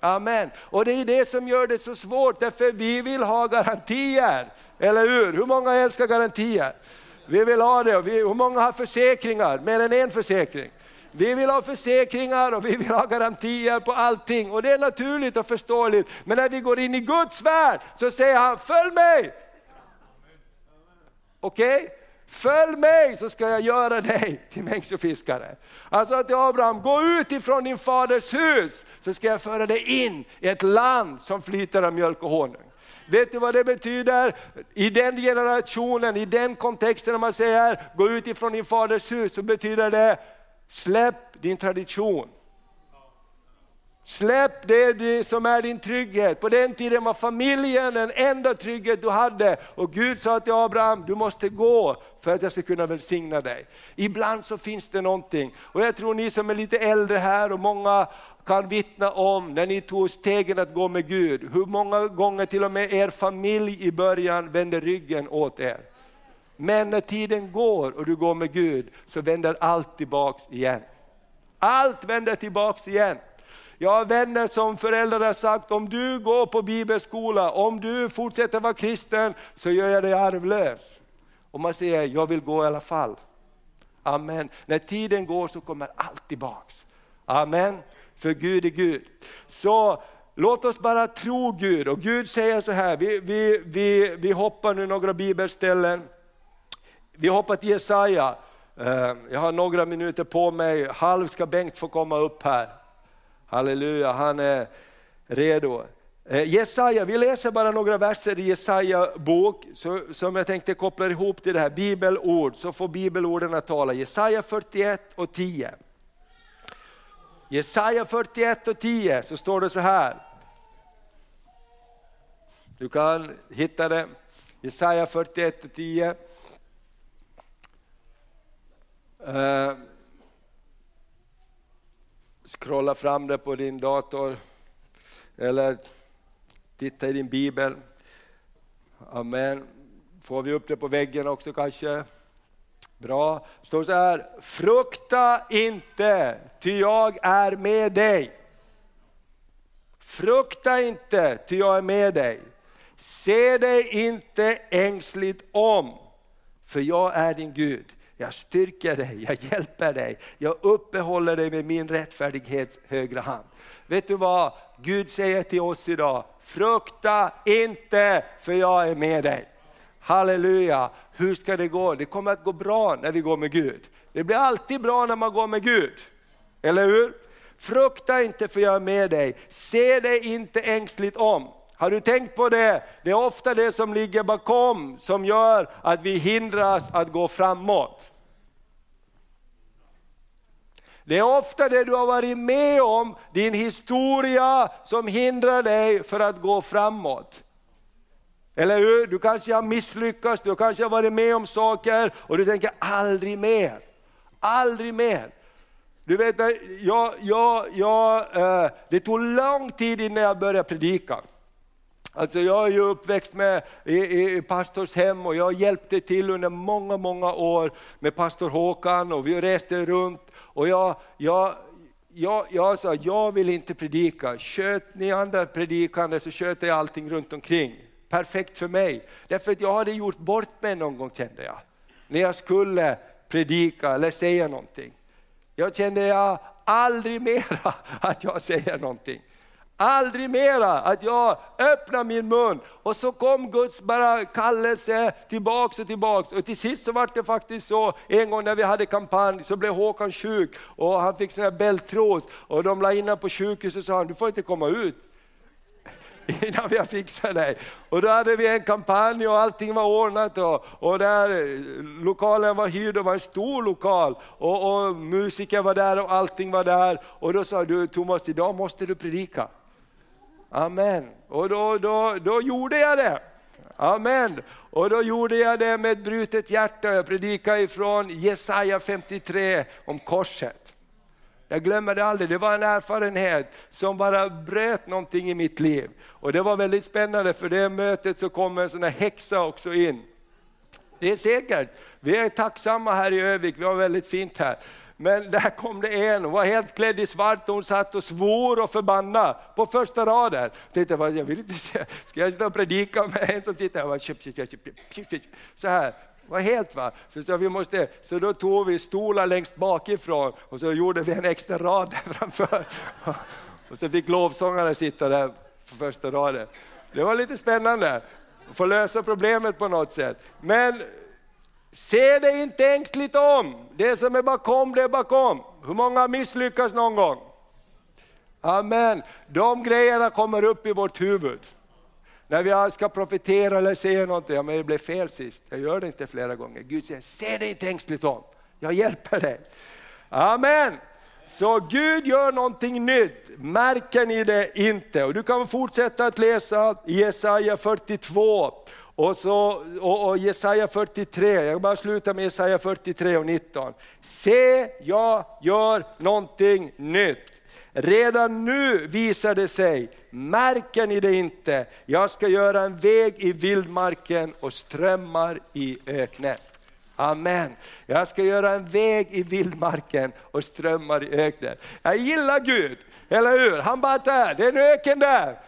Amen. Och det är det som gör det så svårt, därför vi vill ha garantier. Eller hur? Hur många älskar garantier? Vi vill ha det. hur många har försäkringar? Mer än en försäkring. Vi vill ha försäkringar och vi vill ha garantier på allting. Och det är naturligt och förståeligt. Men när vi går in i Guds värld så säger han, följ mig! Okej? Okay? Följ mig så ska jag göra dig till människofiskare. sa till Abraham, gå ut ifrån din faders hus så ska jag föra dig in i ett land som flyter av mjölk och honung. Vet du vad det betyder? I den generationen, i den kontexten när man säger gå ut ifrån din faders hus så betyder det släpp din tradition. Släpp det som är din trygghet. På den tiden var familjen den enda trygghet du hade. Och Gud sa till Abraham, du måste gå för att jag ska kunna välsigna dig. Ibland så finns det någonting. Och jag tror ni som är lite äldre här och många kan vittna om när ni tog stegen att gå med Gud, hur många gånger till och med er familj i början vände ryggen åt er. Men när tiden går och du går med Gud så vänder allt tillbaks igen. Allt vänder tillbaks igen. Jag har vänner som föräldrar har sagt, om du går på bibelskola, om du fortsätter vara kristen, så gör jag dig arvlös. Och man säger, jag vill gå i alla fall. Amen. När tiden går så kommer allt tillbaks. Amen. För Gud är Gud. Så låt oss bara tro Gud. Och Gud säger så här, vi, vi, vi, vi hoppar nu några bibelställen. Vi hoppar till Jesaja. Eh, jag har några minuter på mig, halv ska Bengt få komma upp här. Halleluja, han är redo. Eh, Jesaja, vi läser bara några verser i Jesaja bok som jag tänkte koppla ihop till det här bibelord, så får bibelorden att tala. Jesaja 41 och 10. Jesaja 41 och 10 så står det så här. Du kan hitta det, Jesaja 41 och 10. Uh, eh, scrolla fram det på din dator eller titta i din bibel. Amen. Får vi upp det på väggen också kanske? Bra. Det står så här, frukta inte, ty jag är med dig. Frukta inte, ty jag är med dig. Se dig inte ängsligt om, för jag är din Gud jag styrker dig, jag hjälper dig, jag uppehåller dig med min rättfärdighets högra hand. Vet du vad Gud säger till oss idag? Frukta inte för jag är med dig. Halleluja! Hur ska det gå? Det kommer att gå bra när vi går med Gud. Det blir alltid bra när man går med Gud. Eller hur? Frukta inte för jag är med dig. Se dig inte ängsligt om. Har du tänkt på det? Det är ofta det som ligger bakom som gör att vi hindras att gå framåt. Det är ofta det du har varit med om, din historia som hindrar dig för att gå framåt. Eller hur? Du kanske har misslyckats, du kanske har varit med om saker och du tänker aldrig mer. Aldrig mer. Du vet, jag, jag, jag, eh, det tog lång tid innan jag började predika. Alltså jag är ju uppväxt med, i, i pastorshem och jag hjälpte till under många, många år med pastor Håkan och vi reste runt. Och jag, jag, jag, jag sa, jag vill inte predika, sköt ni andra predikande så sköter jag allting runt omkring. Perfekt för mig. Därför att jag hade gjort bort mig någon gång kände jag. När jag skulle predika eller säga någonting. Jag kände jag aldrig mera att jag säger någonting. Aldrig mera att jag öppnar min mun. Och så kom Guds bara kallelse tillbaks och tillbaks. Och till sist så var det faktiskt så, en gång när vi hade kampanj så blev Håkan sjuk och han fick sån här bältros och de la in honom på sjukhuset och sa han, du får inte komma ut innan vi har fixat dig. Och då hade vi en kampanj och allting var ordnat och, och där, eh, lokalen var hyrd, och var en stor lokal och, och musiker var där och allting var där. Och då sa du Thomas, idag måste du predika. Amen. Och då, då, då gjorde jag det. Amen. Och då gjorde jag det med ett brutet hjärta. Jag predikade ifrån Jesaja 53 om korset. Jag glömmer det aldrig, det var en erfarenhet som bara bröt någonting i mitt liv. Och det var väldigt spännande för det mötet så kom en sån här häxa också in. Det är säkert, vi är tacksamma här i Övik, vi har väldigt fint här. Men där kom det en, hon var helt klädd i svart och hon satt och svor och förbannade på första raden. Jag tänkte, jag vill inte se, ska jag sitta och predika med en som sitter här? Så här, var helt va. Så, så, vi måste, så då tog vi stolar längst bakifrån och så gjorde vi en extra rad där framför. Och så fick lovsångaren sitta där på första raden. Det var lite spännande, att få lösa problemet på något sätt. Men Se dig inte ängsligt om, det som är bakom det är bakom. Hur många har misslyckats någon gång? Amen. De grejerna kommer upp i vårt huvud. När vi ska profetera eller säga någonting, ja, men det blev fel sist, jag gör det inte flera gånger. Gud säger, se dig inte ängsligt om, jag hjälper dig. Amen. Så Gud gör någonting nytt, märker ni det inte? Och du kan fortsätta att läsa Jesaja 42 och, så, och, och Jesaja 43, jag bara slutar med Jesaja 43 och 19. Se, jag gör någonting nytt. Redan nu visar det sig, märker ni det inte? Jag ska göra en väg i vildmarken och strömmar i öknen. Amen. Jag ska göra en väg i vildmarken och strömmar i öknen. Jag gillar Gud, eller hur? Han bara, där, det är en öken där.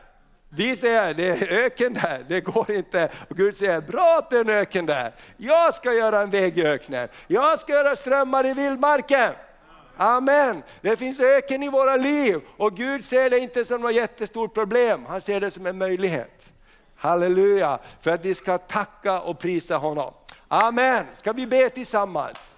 Vi säger, det är öken där, det går inte. Och Gud säger, bra att det är en öken där. Jag ska göra en väg i öknen. Jag ska göra strömmar i vildmarken. Amen. Det finns öken i våra liv och Gud ser det inte som något jättestort problem, han ser det som en möjlighet. Halleluja, för att vi ska tacka och prisa honom. Amen. Ska vi be tillsammans?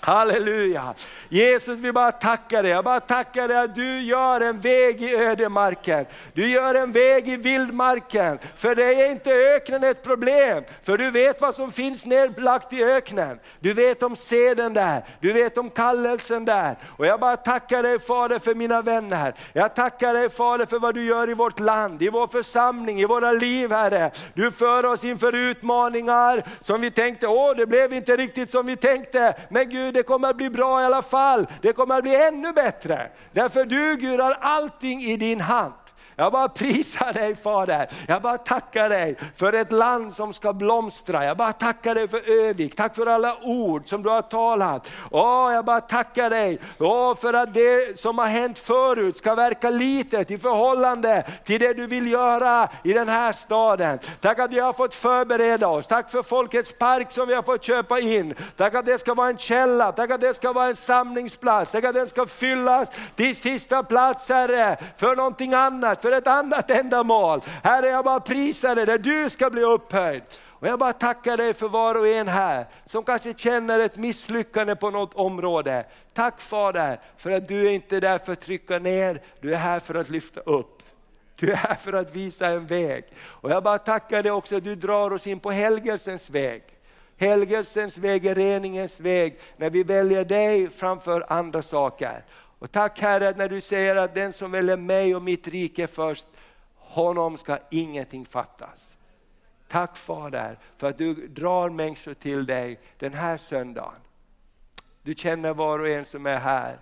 Halleluja! Jesus vi bara tackar dig, jag bara tackar dig att du gör en väg i ödemarken. Du gör en väg i vildmarken. För det är inte öknen ett problem, för du vet vad som finns nedlagt i öknen. Du vet om seden där, du vet om kallelsen där. Och jag bara tackar dig Fader för mina vänner. Jag tackar dig Fader för vad du gör i vårt land, i vår församling, i våra liv Herre. Du för oss inför utmaningar som vi tänkte, åh det blev inte riktigt som vi tänkte. Men Gud, det kommer att bli bra i alla fall. Det kommer att bli ännu bättre. Därför du Gud har allting i din hand. Jag bara prisar dig Fader. Jag bara tackar dig för ett land som ska blomstra. Jag bara tackar dig för Övik. Tack för alla ord som du har talat. Åh, jag bara tackar dig Åh, för att det som har hänt förut ska verka litet i förhållande till det du vill göra i den här staden. Tack att vi har fått förbereda oss. Tack för Folkets park som vi har fått köpa in. Tack att det ska vara en källa. Tack att det ska vara en samlingsplats. Tack att den ska fyllas till sista plats Herre, för någonting annat för ett annat ändamål. Herre, jag bara prisar dig där du ska bli upphöjd. Och jag bara tackar dig för var och en här som kanske känner ett misslyckande på något område. Tack Fader för att du är inte där för att trycka ner, du är här för att lyfta upp. Du är här för att visa en väg. Och jag bara tackar dig också att du drar oss in på helgelsens väg. Helgelsens väg är reningens väg, när vi väljer dig framför andra saker. Och tack Herre när du säger att den som väljer mig och mitt rike först, honom ska ingenting fattas. Tack Fader för att du drar människor till dig den här söndagen. Du känner var och en som är här.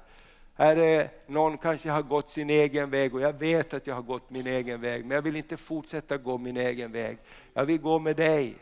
Herre, någon kanske har gått sin egen väg och jag vet att jag har gått min egen väg, men jag vill inte fortsätta gå min egen väg. Jag vill gå med dig.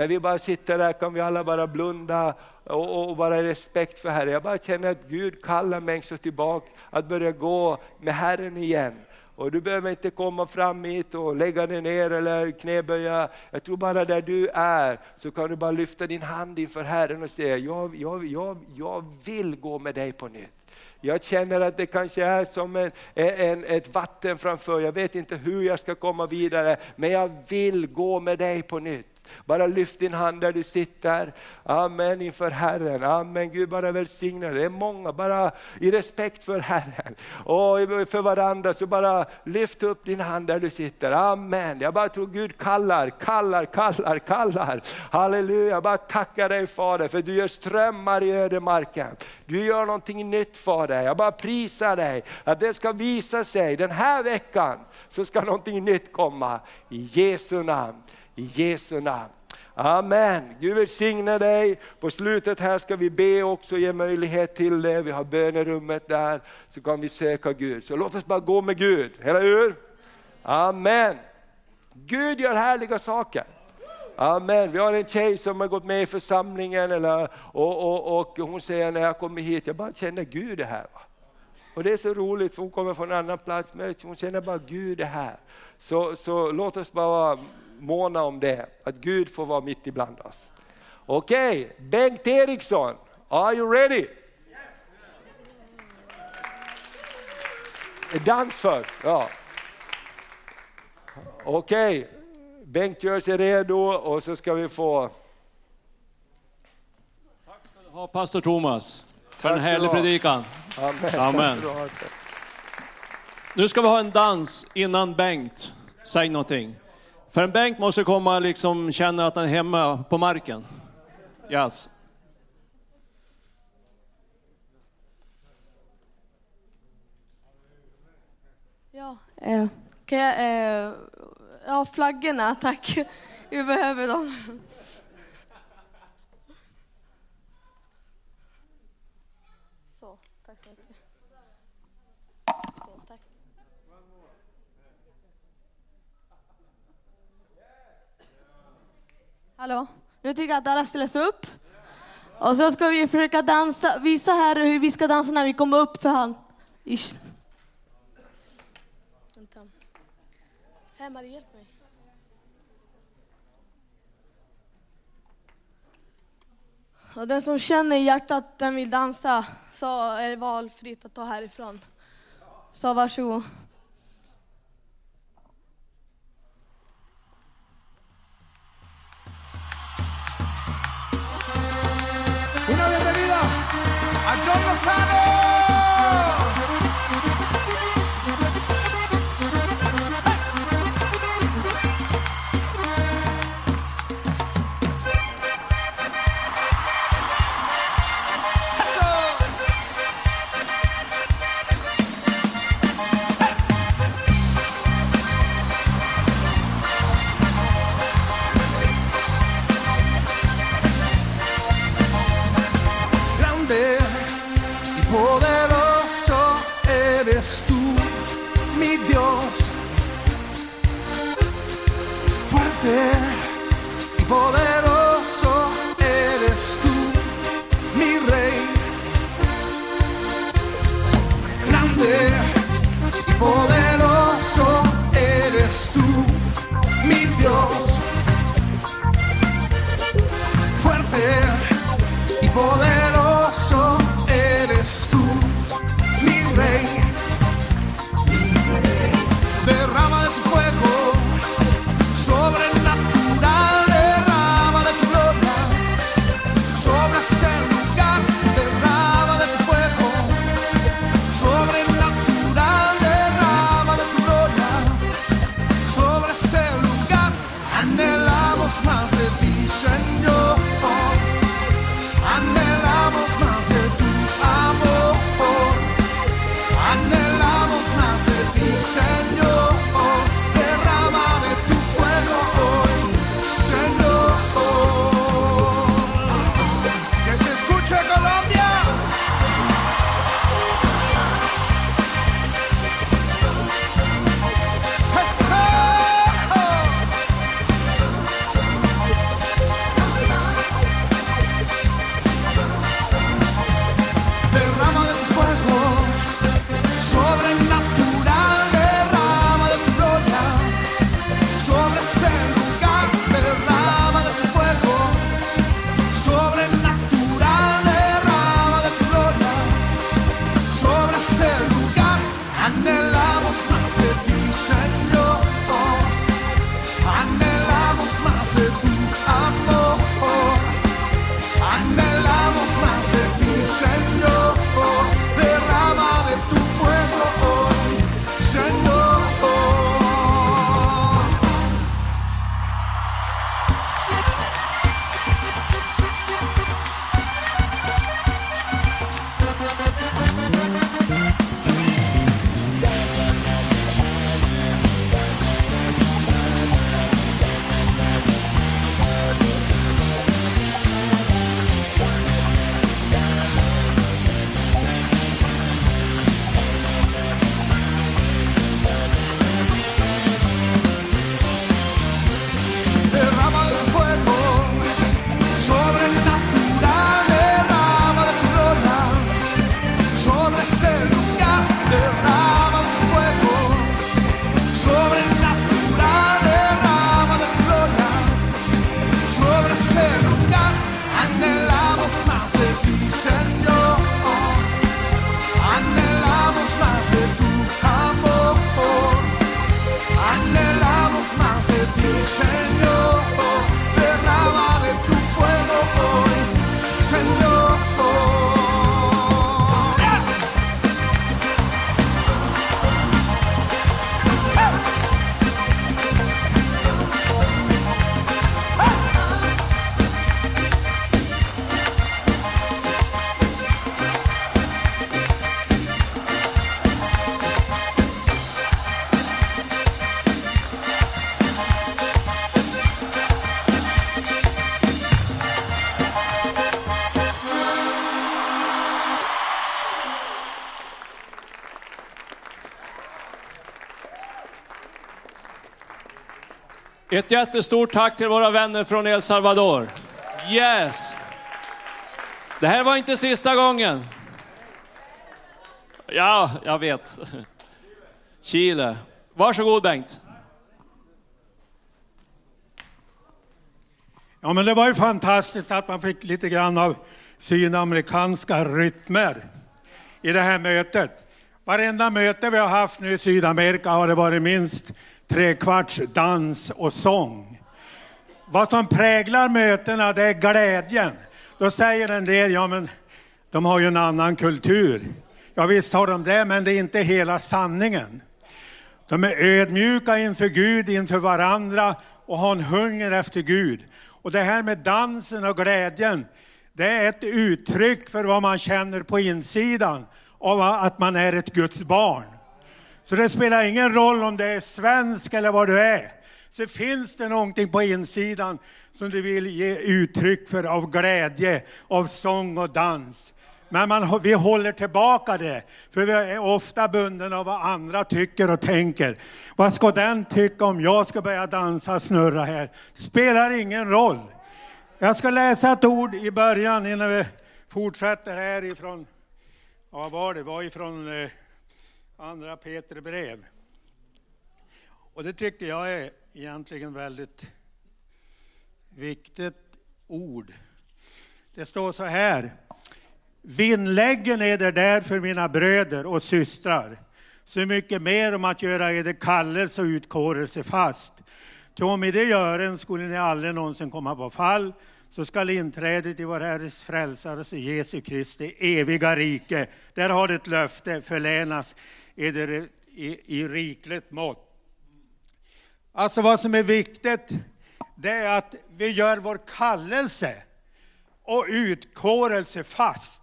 När vi bara sitter där kan vi alla bara blunda och, och bara respekt för Herren. Jag bara känner att Gud kallar människor tillbaka att börja gå med Herren igen. Och du behöver inte komma fram hit och lägga dig ner eller knäböja. Jag tror bara där du är så kan du bara lyfta din hand inför Herren och säga, jag, jag, jag, jag vill gå med dig på nytt. Jag känner att det kanske är som en, en, ett vatten framför, jag vet inte hur jag ska komma vidare, men jag vill gå med dig på nytt. Bara lyft din hand där du sitter. Amen inför Herren. Amen. Gud bara välsigna Det är många, bara i respekt för Herren och för varandra så bara lyft upp din hand där du sitter. Amen. Jag bara tror Gud kallar, kallar, kallar, kallar. Halleluja. Jag bara tackar dig Fader för du gör strömmar i ödemarken. Du gör någonting nytt Fader. Jag bara prisar dig att det ska visa sig den här veckan så ska någonting nytt komma. I Jesu namn. I Jesu namn. Amen. Gud välsigne dig. På slutet här ska vi be också, ge möjlighet till det. Vi har bönerummet där, så kan vi söka Gud. Så låt oss bara gå med Gud, eller hur? Amen. Gud gör härliga saker. Amen. Vi har en tjej som har gått med i församlingen eller, och, och, och hon säger när jag kommer hit, jag bara känner Gud är här. Och det är så roligt för hon kommer från en annan plats, men hon känner bara Gud är här. Så, så låt oss bara måna om det, att Gud får vara mitt ibland oss. Okej, okay. Bengt Eriksson, are you ready? Dans först, ja. Okej, okay. Bengt gör sig redo och så ska vi få... Tack ska du ha pastor Thomas för en härlig predikan. Amen. Amen. Nu ska vi ha en dans innan Bengt säger någonting. För en bänk måste komma liksom känna att den är hemma på marken. Yes. Ja, eh, kan jag, eh, ja, flaggorna tack. Vi behöver dem. Hallå, nu tycker jag att alla ställer sig upp. Och så ska vi försöka dansa, visa här hur vi ska dansa när vi kommer upp för han. Ish. Vänta. Här Marie, hjälp mig. Och den som känner i hjärtat att den vill dansa så är det valfritt att ta härifrån. Så varsågod. Una bienvenida a John Lozano. Ett jättestort tack till våra vänner från El Salvador. Yes! Det här var inte sista gången. Ja, jag vet. Chile. Varsågod Bengt. Ja, men det var ju fantastiskt att man fick lite grann av sydamerikanska rytmer i det här mötet. Varenda möte vi har haft nu i Sydamerika har det varit minst Trekvarts dans och sång. Vad som präglar mötena det är glädjen. Då säger en del, ja men de har ju en annan kultur. Ja visst har de det, men det är inte hela sanningen. De är ödmjuka inför Gud, inför varandra och har en hunger efter Gud. Och det här med dansen och glädjen, det är ett uttryck för vad man känner på insidan av att man är ett Guds barn. Så det spelar ingen roll om det är svensk eller vad du är. Så finns det någonting på insidan som du vill ge uttryck för av glädje, av sång och dans. Men man, vi håller tillbaka det, för vi är ofta bundna av vad andra tycker och tänker. Vad ska den tycka om jag ska börja dansa och snurra här? Spelar ingen roll. Jag ska läsa ett ord i början innan vi fortsätter härifrån. Ja, vad var det? var ifrån eh, andra Peter brev. Och det tycker jag är egentligen väldigt viktigt ord. Det står så här. Vinnläggen eder därför, mina bröder och systrar, så mycket mer om att göra eder kallelse och utkårelse fast. Ty om i det gören skulle ni aldrig någonsin komma på fall, så skall inträdet i vår Herres frälsares Jesu Kristi eviga rike, där har det ett löfte, förlänas eder i, i rikligt mått. Alltså vad som är viktigt, det är att vi gör vår kallelse och utkårelse fast.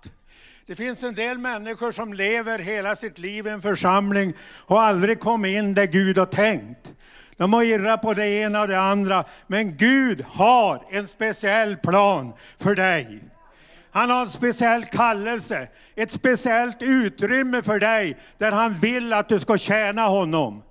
Det finns en del människor som lever hela sitt liv i en församling och aldrig kommit in där Gud har tänkt. De har irrat på det ena och det andra, men Gud har en speciell plan för dig. Han har en speciell kallelse, ett speciellt utrymme för dig där han vill att du ska tjäna honom.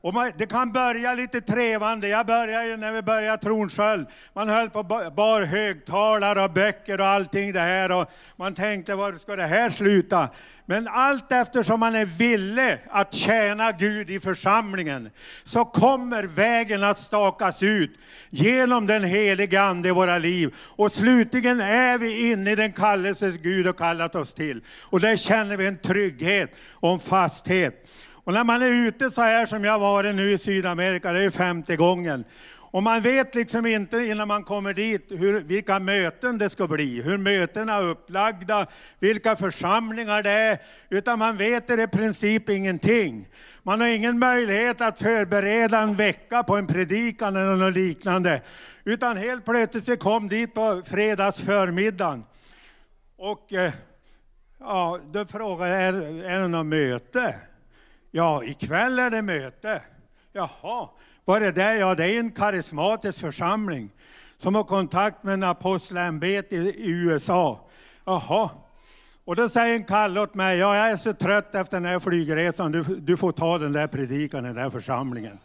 Och man, det kan börja lite trevande. Jag började ju när vi började Tronsköld. Man höll på bar högtalare och böcker och allting det här. Och man tänkte, var ska det här sluta? Men allt eftersom man är villig att tjäna Gud i församlingen, så kommer vägen att stakas ut genom den helige Ande i våra liv. Och slutligen är vi inne i den kallelse Gud har kallat oss till. Och där känner vi en trygghet och en fasthet. Och när man är ute så här som jag varit nu i Sydamerika, det är femte gången, och man vet liksom inte innan man kommer dit hur, vilka möten det ska bli, hur mötena är upplagda, vilka församlingar det är, utan man vet i princip ingenting. Man har ingen möjlighet att förbereda en vecka på en predikan eller något liknande, utan helt plötsligt vi kom dit på fredags förmiddagen. Och eh, ja, då frågade jag, är, är det något möte? Ja, ikväll är det möte. Jaha, vad är det? Ja, det är en karismatisk församling som har kontakt med en apostelämbete i USA. Jaha. Och då säger en Kalle åt mig, ja, jag är så trött efter den här flygresan, du, du får ta den där predikan i den där församlingen.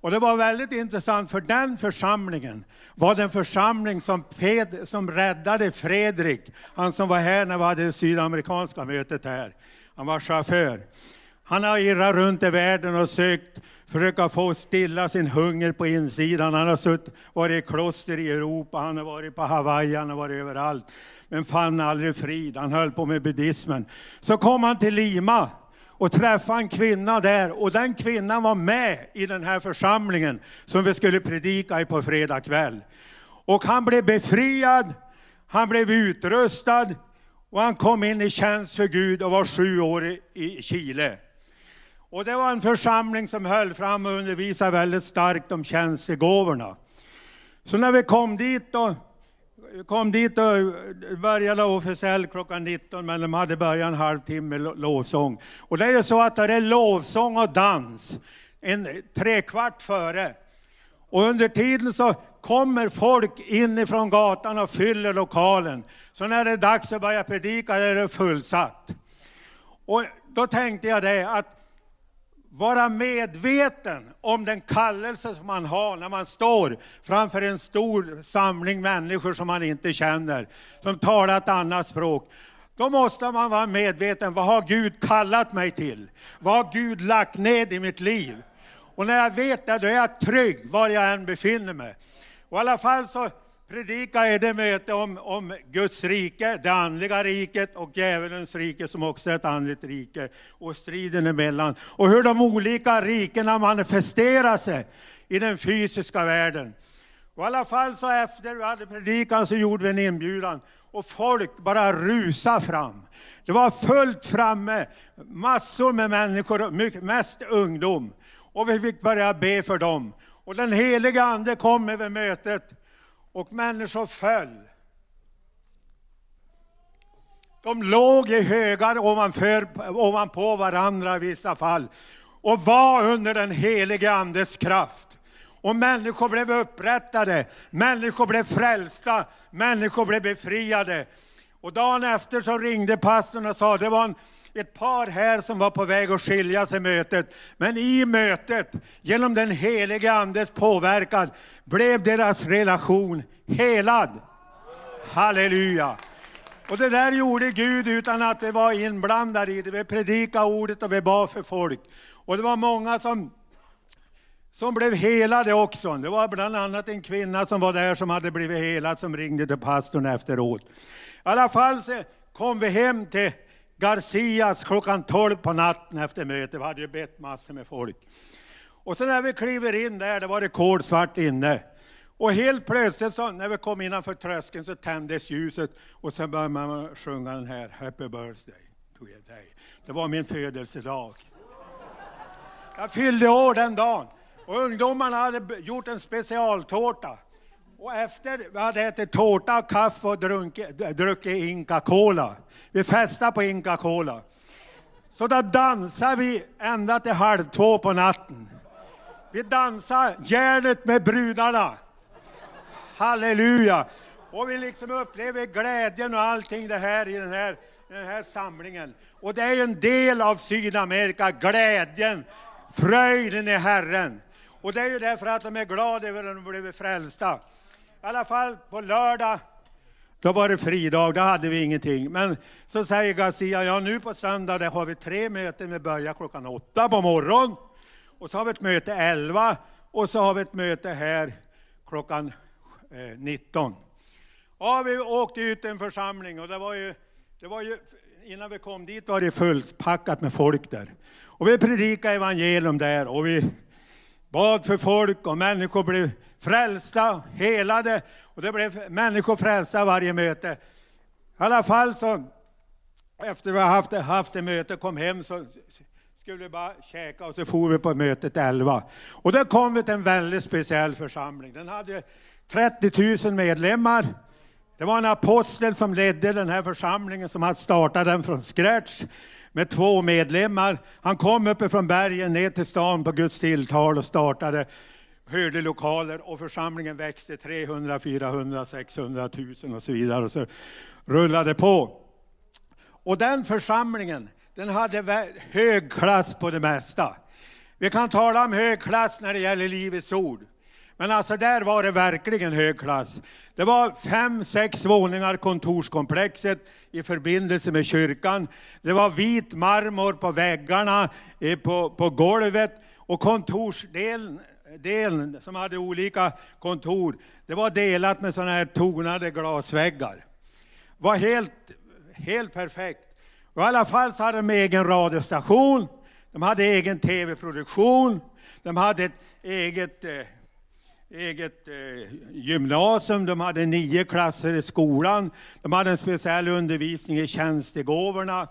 Och det var väldigt intressant, för den församlingen var den församling som, Ped, som räddade Fredrik, han som var här när vi hade det sydamerikanska mötet här. Han var chaufför. Han har irrat runt i världen och sökt försöka få stilla sin hunger på insidan. Han har suttit varit i kloster i Europa, han har varit på Hawaii, han har varit överallt. Men fann aldrig frid, han höll på med buddhismen. Så kom han till Lima och träffade en kvinna där och den kvinnan var med i den här församlingen som vi skulle predika i på fredag kväll. Och han blev befriad, han blev utrustad och han kom in i tjänst för Gud och var sju år i Chile. Och det var en församling som höll fram och undervisade väldigt starkt om tjänstegåvorna. Så när vi kom dit då, kom dit och började officiellt klockan 19, men de hade börjat en halvtimme lovsång. Och det är ju så att det är lovsång och dans en trekvart före. Och under tiden så kommer folk inifrån gatan och fyller lokalen. Så när det är dags att börja predika är det fullsatt. Och då tänkte jag det att vara medveten om den kallelse som man har när man står framför en stor samling människor som man inte känner, som talar ett annat språk. Då måste man vara medveten, vad har Gud kallat mig till? Vad har Gud lagt ned i mitt liv? Och när jag vet det, då är jag trygg var jag än befinner mig. Och i alla fall så Predika är det möte om, om Guds rike, det andliga riket och djävulens rike som också är ett andligt rike och striden emellan. Och hur de olika rikena manifesterar sig i den fysiska världen. Och i alla fall så efter vi hade predikan så gjorde vi en inbjudan och folk bara rusade fram. Det var fullt framme, massor med människor, mycket, mest ungdom. Och vi fick börja be för dem. Och den heliga ande kom över mötet och människor föll. De låg i högar ovanför, ovanpå varandra i vissa fall och var under den helige Andes kraft. Och människor blev upprättade, människor blev frälsta, människor blev befriade. Och dagen efter så ringde pastorn och sa det var en ett par här som var på väg att skilja sig mötet. Men i mötet, genom den helige Andes påverkan, blev deras relation helad. Halleluja! Och det där gjorde Gud utan att vi var inblandade i det. Vi predikade ordet och vi bad för folk. Och det var många som, som blev helade också. Det var bland annat en kvinna som var där som hade blivit helad som ringde till pastorn efteråt. I alla fall så kom vi hem till Garcias klockan 12 på natten efter mötet. Vi hade ju bett massor med folk. Och så när vi kliver in där, det var det kolsvart inne. Och helt plötsligt så, när vi kom innanför tröskeln så tändes ljuset och så började man sjunga den här Happy birthday to you day. Det var min födelsedag. Jag fyllde år den dagen. Och ungdomarna hade gjort en specialtårta. Och efter vi hade ätit tårta, och kaffe och drunkit, druckit Inca Cola. Vi festade på Inca Cola. Så då dansade vi ända till halv två på natten. Vi dansade järnet med brudarna. Halleluja! Och vi liksom upplever glädjen och allting det här i den här, i den här samlingen. Och det är en del av Sydamerika, glädjen, fröjden i Herren. Och det är ju därför att de är glada över att de blivit frälsta. I alla fall på lördag, då var det fridag, då hade vi ingenting. Men så säger Garcia, ja nu på söndag där har vi tre möten, vi börjar klockan åtta på morgonen. Och så har vi ett möte elva och så har vi ett möte här klockan eh, 19. Ja, vi åkte ut en församling och det var ju, det var ju innan vi kom dit var det fullpackat med folk där. Och vi predikade evangelium där och vi bad för folk och människor blev frälsta, helade och det blev människor frälsta varje möte. I alla fall så, efter vi haft, haft ett möte, kom hem så skulle vi bara käka och så for vi på mötet 11. Och då kom vi till en väldigt speciell församling. Den hade 30 000 medlemmar. Det var en apostel som ledde den här församlingen som hade startat den från scratch med två medlemmar. Han kom uppifrån bergen ner till stan på Guds tilltal och startade lokaler och församlingen växte 300, 400, 600 000 och så vidare. Och så rullade på. Och den församlingen, den hade hög klass på det mesta. Vi kan tala om hög klass när det gäller Livets ord. Men alltså där var det verkligen hög klass. Det var fem, sex våningar kontorskomplexet i förbindelse med kyrkan. Det var vit marmor på väggarna, eh, på, på golvet och kontorsdelen delen som hade olika kontor, det var delat med sådana här tonade glasväggar. var helt, helt perfekt. Och I alla fall så hade de egen radiostation, de hade egen tv-produktion, de hade ett eget, eh, eget eh, gymnasium, de hade nio klasser i skolan, de hade en speciell undervisning i tjänstegåvorna.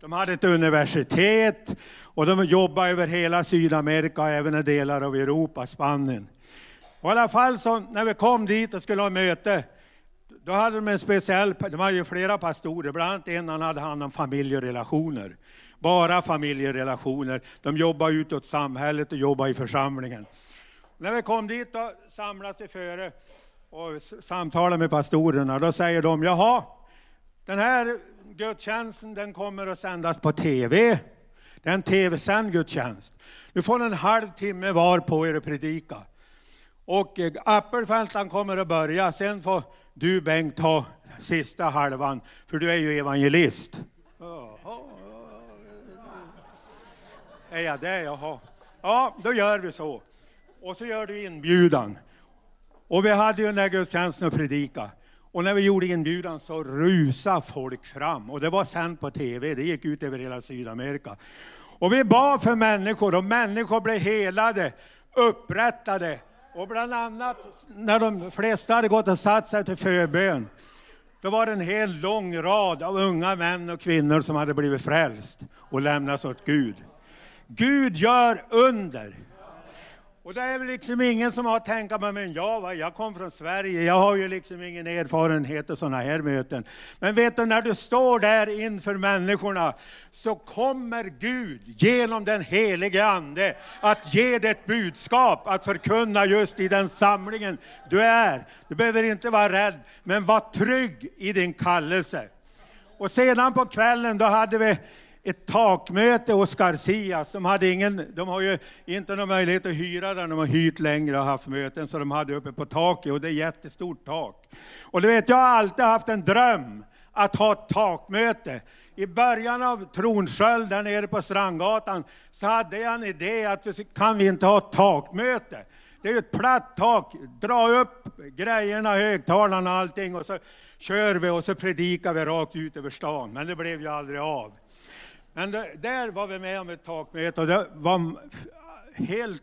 De hade ett universitet och de jobbade över hela Sydamerika och även delar av Europa, Spanien. Och I alla fall så när vi kom dit och skulle ha möte, då hade de en speciell, de hade ju flera pastorer, bland annat en han hade hand om familjerelationer. Bara familjerelationer. De jobbade utåt samhället och jobbade i församlingen. När vi kom dit då samlades vi före och samtalade med pastorerna. Då säger de, jaha, den här gudstjänsten den kommer att sändas på tv. Det är en tv-sänd gudstjänst. Du får en halv timme var på er att predika. Och eh, Appelfelt han kommer att börja, sen får du Bengt ta sista halvan, för du är ju evangelist. Är jag det? Jaha. Ja, då gör vi så. Och så gör du inbjudan. Och vi hade ju den där gudstjänsten att predika. Och när vi gjorde inbjudan så rusade folk fram. Och det var sänt på tv, det gick ut över hela Sydamerika. Och vi bad för människor och människor blev helade, upprättade. Och bland annat när de flesta hade gått och satt sig till förbön, då var det en hel lång rad av unga män och kvinnor som hade blivit frälst och lämnats åt Gud. Gud gör under. Och det är väl liksom ingen som har tänkt att men jag, va, jag kom från Sverige, jag har ju liksom ingen erfarenhet av sådana här möten. Men vet du, när du står där inför människorna så kommer Gud genom den helige Ande att ge dig ett budskap att förkunna just i den samlingen du är. Du behöver inte vara rädd, men var trygg i din kallelse. Och sedan på kvällen då hade vi ett takmöte hos Garcias. De, hade ingen, de har ju inte någon möjlighet att hyra där de har hyrt längre och haft möten, så de hade uppe på taket och det är jättestort tak. Och du vet, jag har alltid haft en dröm att ha ett takmöte. I början av Tronsköld, där nere på Strandgatan, så hade jag en idé att vi, kan vi inte ha ett takmöte? Det är ju ett platt tak, dra upp grejerna, högtalarna och allting och så kör vi och så predikar vi rakt ut över stan. Men det blev ju aldrig av. Men det, där var vi med om ett takmöte och det var helt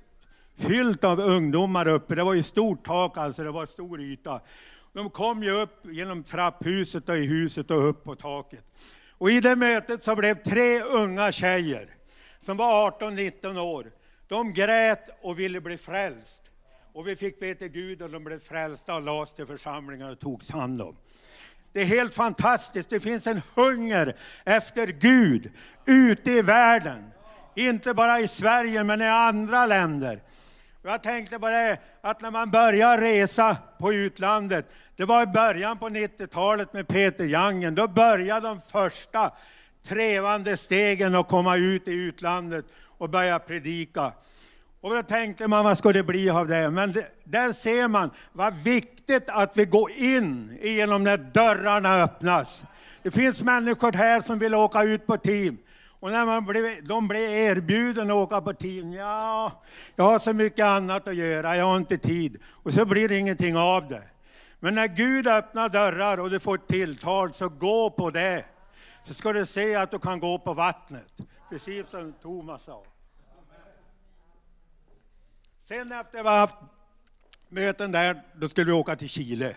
fyllt av ungdomar uppe. Det var ju stort tak alltså, det var stor yta. De kom ju upp genom trapphuset och i huset och upp på taket. Och i det mötet så blev tre unga tjejer som var 18-19 år. De grät och ville bli frälst. Och vi fick be till Gud och de blev frälsta och lades till församlingen och togs hand om. Det är helt fantastiskt. Det finns en hunger efter Gud ute i världen. Inte bara i Sverige, men i andra länder. Jag tänkte på det, att när man börjar resa på utlandet, det var i början på 90-talet med Peter Jangen, då började de första trevande stegen att komma ut i utlandet och börja predika. Och då tänkte man, vad ska det bli av det? Men det, där ser man vad viktigt att vi går in genom när dörrarna öppnas. Det finns människor här som vill åka ut på team. Och när man blev, de blir erbjuden att åka på team, ja, jag har så mycket annat att göra, jag har inte tid. Och så blir det ingenting av det. Men när Gud öppnar dörrar och du får ett tilltal, så gå på det. Så ska du se att du kan gå på vattnet. Precis som Thomas sa. Sen efter vi haft möten där, då skulle vi åka till Chile.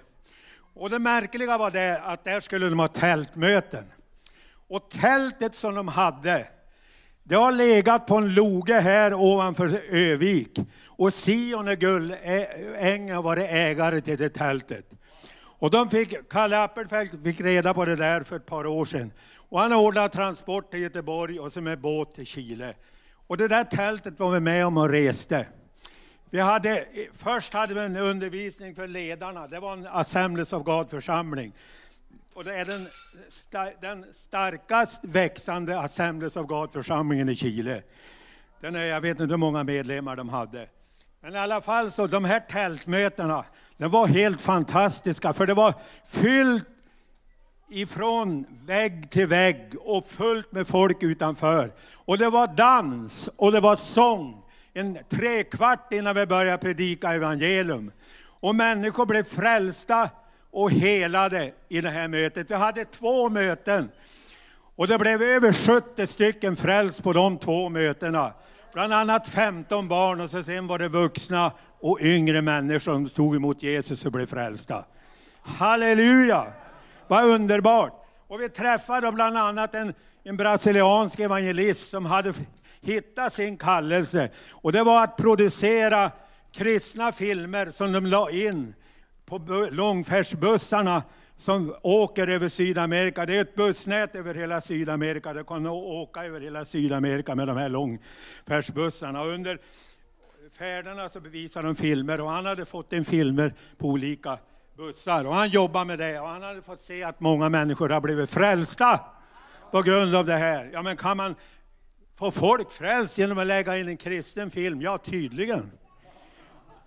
Och det märkliga var det att där skulle de ha tältmöten. Och tältet som de hade, det har legat på en loge här ovanför Övik. Och Sion och Gullänge har varit ägare till det tältet. Och de fick, Kalle Appelfelt fick reda på det där för ett par år sedan. Och han ordnade transport till Göteborg och så med båt till Chile. Och det där tältet var vi med om och reste. Vi hade, först hade vi en undervisning för ledarna. Det var en Assemblies of God-församling. Och det är den, den starkast växande Assemblies of God-församlingen i Chile. Den är, jag vet inte hur många medlemmar de hade. Men i alla fall så, de här tältmötena, de var helt fantastiska, för det var fyllt ifrån vägg till vägg och fullt med folk utanför. Och det var dans och det var sång en trekvart innan vi började predika evangelium. Och människor blev frälsta och helade i det här mötet. Vi hade två möten. Och det blev över 70 stycken frälst på de två mötena. Bland annat 15 barn och så sen var det vuxna och yngre människor som tog emot Jesus och blev frälsta. Halleluja! Vad underbart! Och vi träffade bland annat en, en brasiliansk evangelist som hade hitta sin kallelse. Och det var att producera kristna filmer som de la in på långfärdsbussarna som åker över Sydamerika. Det är ett bussnät över hela Sydamerika. Det kan åka över hela Sydamerika med de här långfärdsbussarna. Och under färderna så bevisade de filmer och han hade fått in filmer på olika bussar. Och han jobbade med det och han hade fått se att många människor har blivit frälsta på grund av det här. Ja, men kan man Får folk frälst genom att lägga in en kristen film? Ja, tydligen.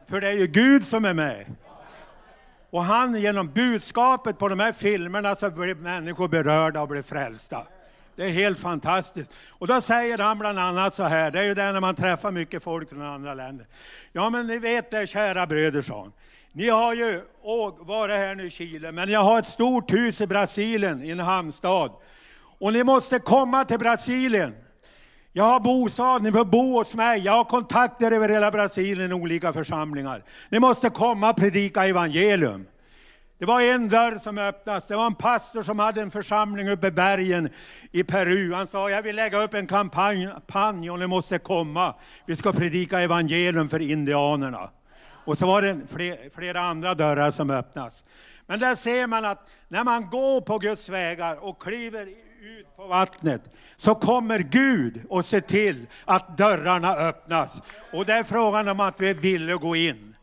För det är ju Gud som är med. Och han genom budskapet på de här filmerna så blir människor berörda och blir frälsta. Det är helt fantastiskt. Och då säger han bland annat så här, det är ju det när man träffar mycket folk från andra länder. Ja men ni vet det kära bröder, sa han. Ni har ju varit här nu i Chile, men jag har ett stort hus i Brasilien, i en hamnstad. Och ni måste komma till Brasilien. Jag har bostad, ni får bo hos mig. Jag har kontakter över hela Brasilien i olika församlingar. Ni måste komma och predika evangelium. Det var en dörr som öppnades. Det var en pastor som hade en församling uppe i bergen i Peru. Han sa, jag vill lägga upp en kampanj och ni måste komma. Vi ska predika evangelium för indianerna. Och så var det flera andra dörrar som öppnas. Men där ser man att när man går på Guds vägar och kliver på vattnet så kommer Gud och ser till att dörrarna öppnas. Och det är frågan om att vi vill gå in.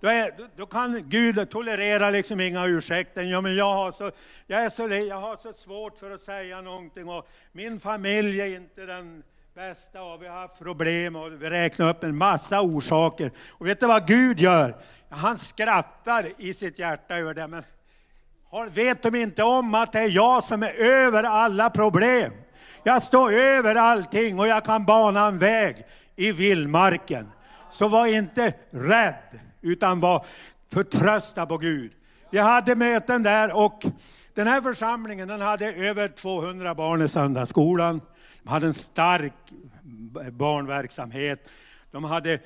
Då, är, då- kan Gud tolerera liksom inga ursäkter. Ja, men jag, har så, jag, är så, jag har så svårt för att säga någonting och min familj är inte den bästa och vi har haft problem och vi räknar upp en massa orsaker. Och vet du vad Gud gör? Han skrattar i sitt hjärta över det. Men vet de inte om att det är jag som är över alla problem? Jag står över allting och jag kan bana en väg i vildmarken. Så var inte rädd, utan var förtrösta på Gud. Vi hade möten där och den här församlingen den hade över 200 barn i söndagsskolan. De hade en stark barnverksamhet. De hade,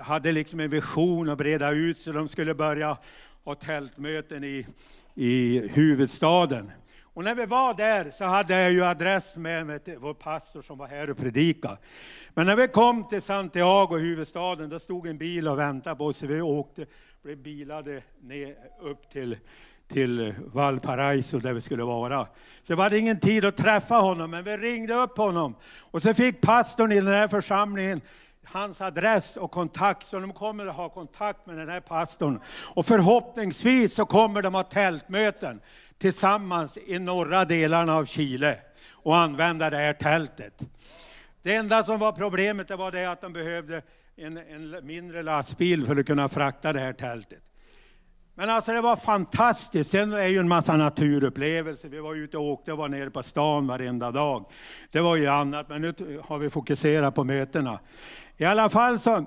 hade liksom en vision att breda ut så de skulle börja ha tältmöten i, i huvudstaden. Och när vi var där så hade jag ju adress med mig till vår pastor som var här och predikade. Men när vi kom till Santiago, huvudstaden, då stod en bil och väntade på oss. Så vi åkte, blev bilade ner, upp till, till Valparaiso där vi skulle vara. Så det var ingen tid att träffa honom, men vi ringde upp honom. Och så fick pastorn i den här församlingen hans adress och kontakt, så de kommer att ha kontakt med den här pastorn. Och förhoppningsvis så kommer de att ha tältmöten tillsammans i norra delarna av Chile och använda det här tältet. Det enda som var problemet det var det att de behövde en, en mindre lastbil för att kunna frakta det här tältet. Men alltså det var fantastiskt. Sen är ju en massa naturupplevelser. Vi var ute och åkte och var nere på stan varenda dag. Det var ju annat, men nu har vi fokuserat på mötena. I alla fall så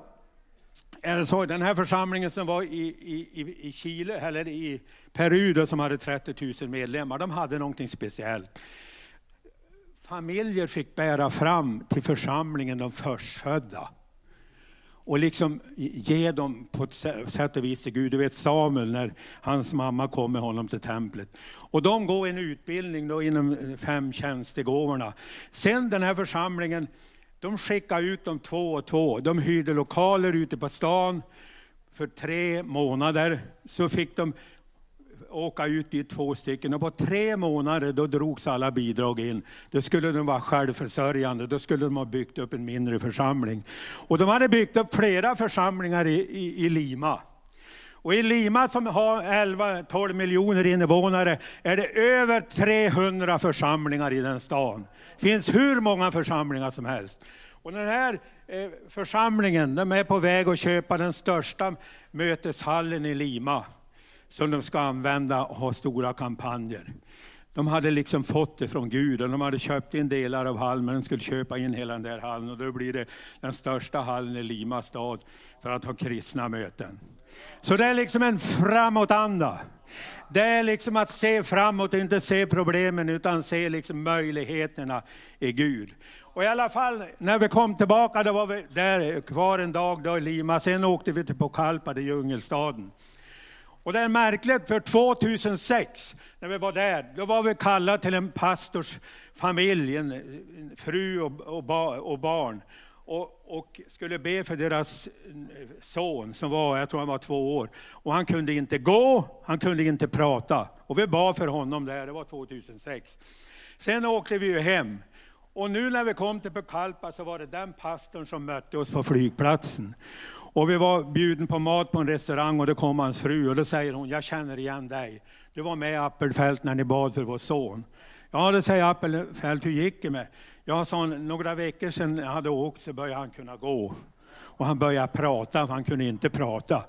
är det så, den här församlingen som var i, i, i- Chile, eller i Peru då, som hade 30 000 medlemmar, de hade någonting speciellt. Familjer fick bära fram till församlingen de förstfödda och liksom ge dem på ett sätt och vis till Gud. Du vet Samuel när hans mamma kom med honom till templet. Och de går en utbildning då inom fem tjänstegåvorna. Sen den här församlingen, de skickade ut dem två och två. De hyrde lokaler ute på stan för tre månader. Så fick de åka ut i två stycken och på tre månader då drogs alla bidrag in. Då skulle de vara självförsörjande, då skulle de ha byggt upp en mindre församling. Och de hade byggt upp flera församlingar i, i, i Lima. Och i Lima som har 11-12 miljoner invånare är det över 300 församlingar i den stan. Det finns hur många församlingar som helst. Och den här eh, församlingen de är på väg att köpa den största möteshallen i Lima som de ska använda och ha stora kampanjer. De hade liksom fått det från Gud och de hade köpt in delar av hallen, men de skulle köpa in hela den där hallen och då blir det den största hallen i Lima stad för att ha kristna möten. Så det är liksom en framåtanda. Det är liksom att se framåt, inte se problemen utan se liksom möjligheterna i Gud. Och i alla fall, när vi kom tillbaka, då var vi där kvar en dag då i Lima. Sen åkte vi till Pokalpa, det djungelstaden. Och det är märkligt, för 2006, när vi var där, då var vi kallade till en pastors familj, en en fru och, och, ba, och barn. Och, och skulle be för deras eh, son som var, jag tror han var två år. Och han kunde inte gå, han kunde inte prata. Och vi bad för honom där, det var 2006. Sen åkte vi ju hem. Och nu när vi kom till Pucallpa så var det den pastorn som mötte oss på flygplatsen. Och vi var bjuden på mat på en restaurang och då kom hans fru och då säger hon, jag känner igen dig. Du var med i Appelfält när ni bad för vår son. Ja, det säger Appelfält, hur gick det med? Jag sa några veckor sedan jag hade åkt så började han kunna gå. Och han började prata, för han kunde inte prata.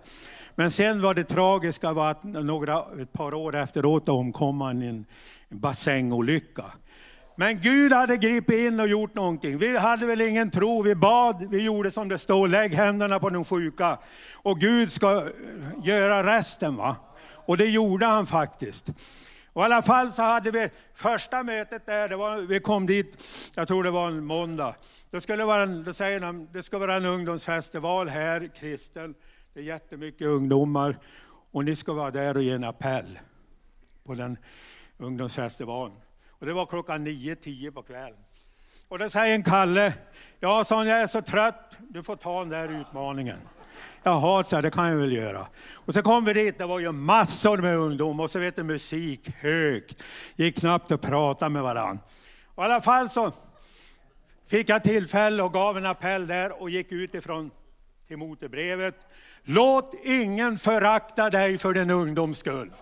Men sen var det tragiska var att några, ett par år efteråt omkom han i en bassängolycka. Men Gud hade gripit in och gjort någonting. Vi hade väl ingen tro, vi bad, vi gjorde som det står, lägg händerna på den sjuka. Och Gud ska göra resten. va. Och det gjorde han faktiskt. Och I alla fall så hade vi första mötet där, det var, vi kom dit, jag tror det var en måndag. Det, skulle vara en, då säger de, det ska vara en ungdomsfestival här, kristen. Det är jättemycket ungdomar och ni ska vara där och ge en appell på den ungdomsfestivalen. Och det var klockan nio, tio på kvällen. Och då säger en Kalle, ja sa jag är så trött, du får ta den där utmaningen. Jaha, så det kan jag väl göra. Och så kom vi dit, det var ju massor med ungdomar och så vet du musik högt. Gick knappt att prata med varandra. Och I alla fall så fick jag tillfälle och gav en appell där och gick utifrån Timotebrevet. Låt ingen förakta dig för din ungdoms skull.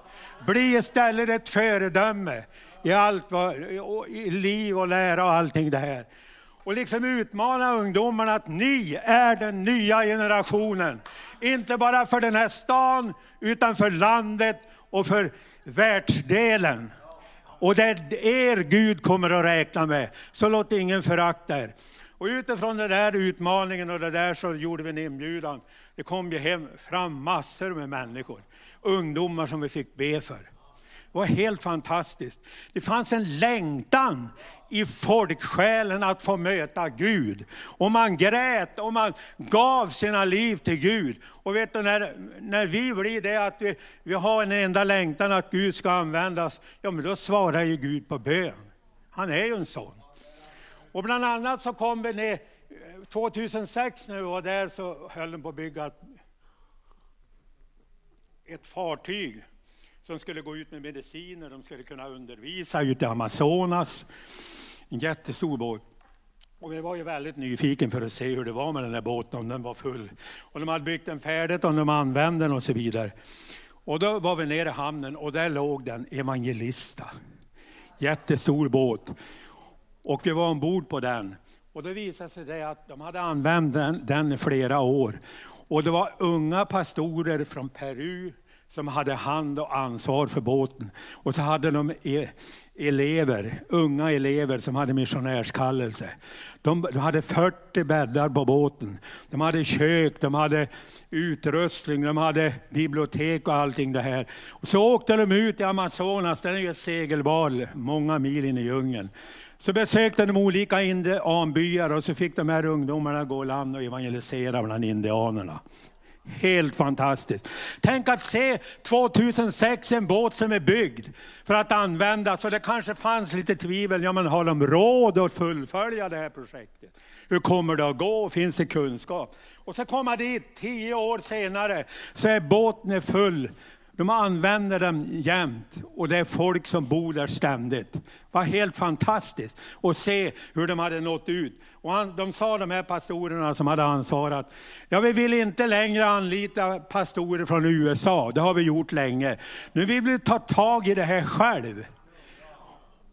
Bli istället ett föredöme i allt vad, i liv och lära och allting det här. Och liksom utmana ungdomarna att ni är den nya generationen. Inte bara för den här stan, utan för landet och för världsdelen. Och det är er Gud kommer att räkna med. Så låt ingen förakta er. Och utifrån den där utmaningen och det där så gjorde vi en inbjudan. Det kom ju hem fram massor med människor. Ungdomar som vi fick be för. Det var helt fantastiskt. Det fanns en längtan i folksjälen att få möta Gud. Och man grät och man gav sina liv till Gud. Och vet du, när, när vi blir det att vi, vi har en enda längtan att Gud ska användas, ja men då svarar ju Gud på bön. Han är ju en sån. Och bland annat så kom vi ner, eh, 2006 när vi var där så höll de på att bygga ett, ett fartyg som skulle gå ut med mediciner, de skulle kunna undervisa ute i Amazonas. En jättestor båt. Och vi var ju väldigt nyfiken för att se hur det var med den där båten, om den var full. Och de hade byggt den färdigt, om de använde den och så vidare. Och då var vi nere i hamnen och där låg den Evangelista. Jättestor båt. Och vi var ombord på den. Och då visade sig det att de hade använt den, den i flera år. Och det var unga pastorer från Peru, som hade hand och ansvar för båten. Och så hade de e, elever, unga elever som hade missionärskallelse. De, de hade 40 bäddar på båten. De hade kök, de hade utrustning, de hade bibliotek och allting det här. Och så åkte de ut i Amazonas, den är ju segelbar, många mil in i djungeln. Så besökte de olika indianbyar och så fick de här ungdomarna gå i land och evangelisera bland indianerna. Helt fantastiskt. Tänk att se 2006 en båt som är byggd för att användas och det kanske fanns lite tvivel, ja men har de råd att fullfölja det här projektet? Hur kommer det att gå? Finns det kunskap? Och så komma dit tio år senare så är båten full de använder den jämt och det är folk som bor där ständigt. Det var helt fantastiskt att se hur de hade nått ut. Och han, de sa de här pastorerna som hade ansvarat, ja vi vill inte längre anlita pastorer från USA, det har vi gjort länge. Nu vill vi ta tag i det här själv.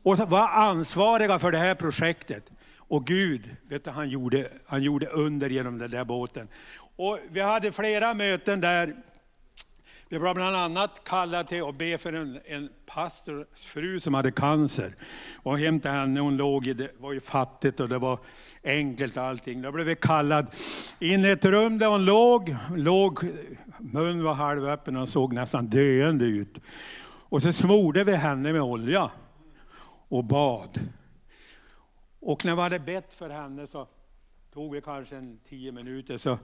Och vara ansvariga för det här projektet. Och Gud, vet du, han, gjorde, han gjorde under genom den där båten. Och vi hade flera möten där vi var bland annat kallade till att be för en, en pastors fru som hade cancer. Och hem till henne, hon låg i, det var ju fattigt och det var enkelt allting. Då blev vi kallade in i ett rum där hon låg, låg mun var halvöppen och såg nästan döende ut. Och så smorde vi henne med olja och bad. Och när vi hade bett för henne så tog vi kanske en tio minuter så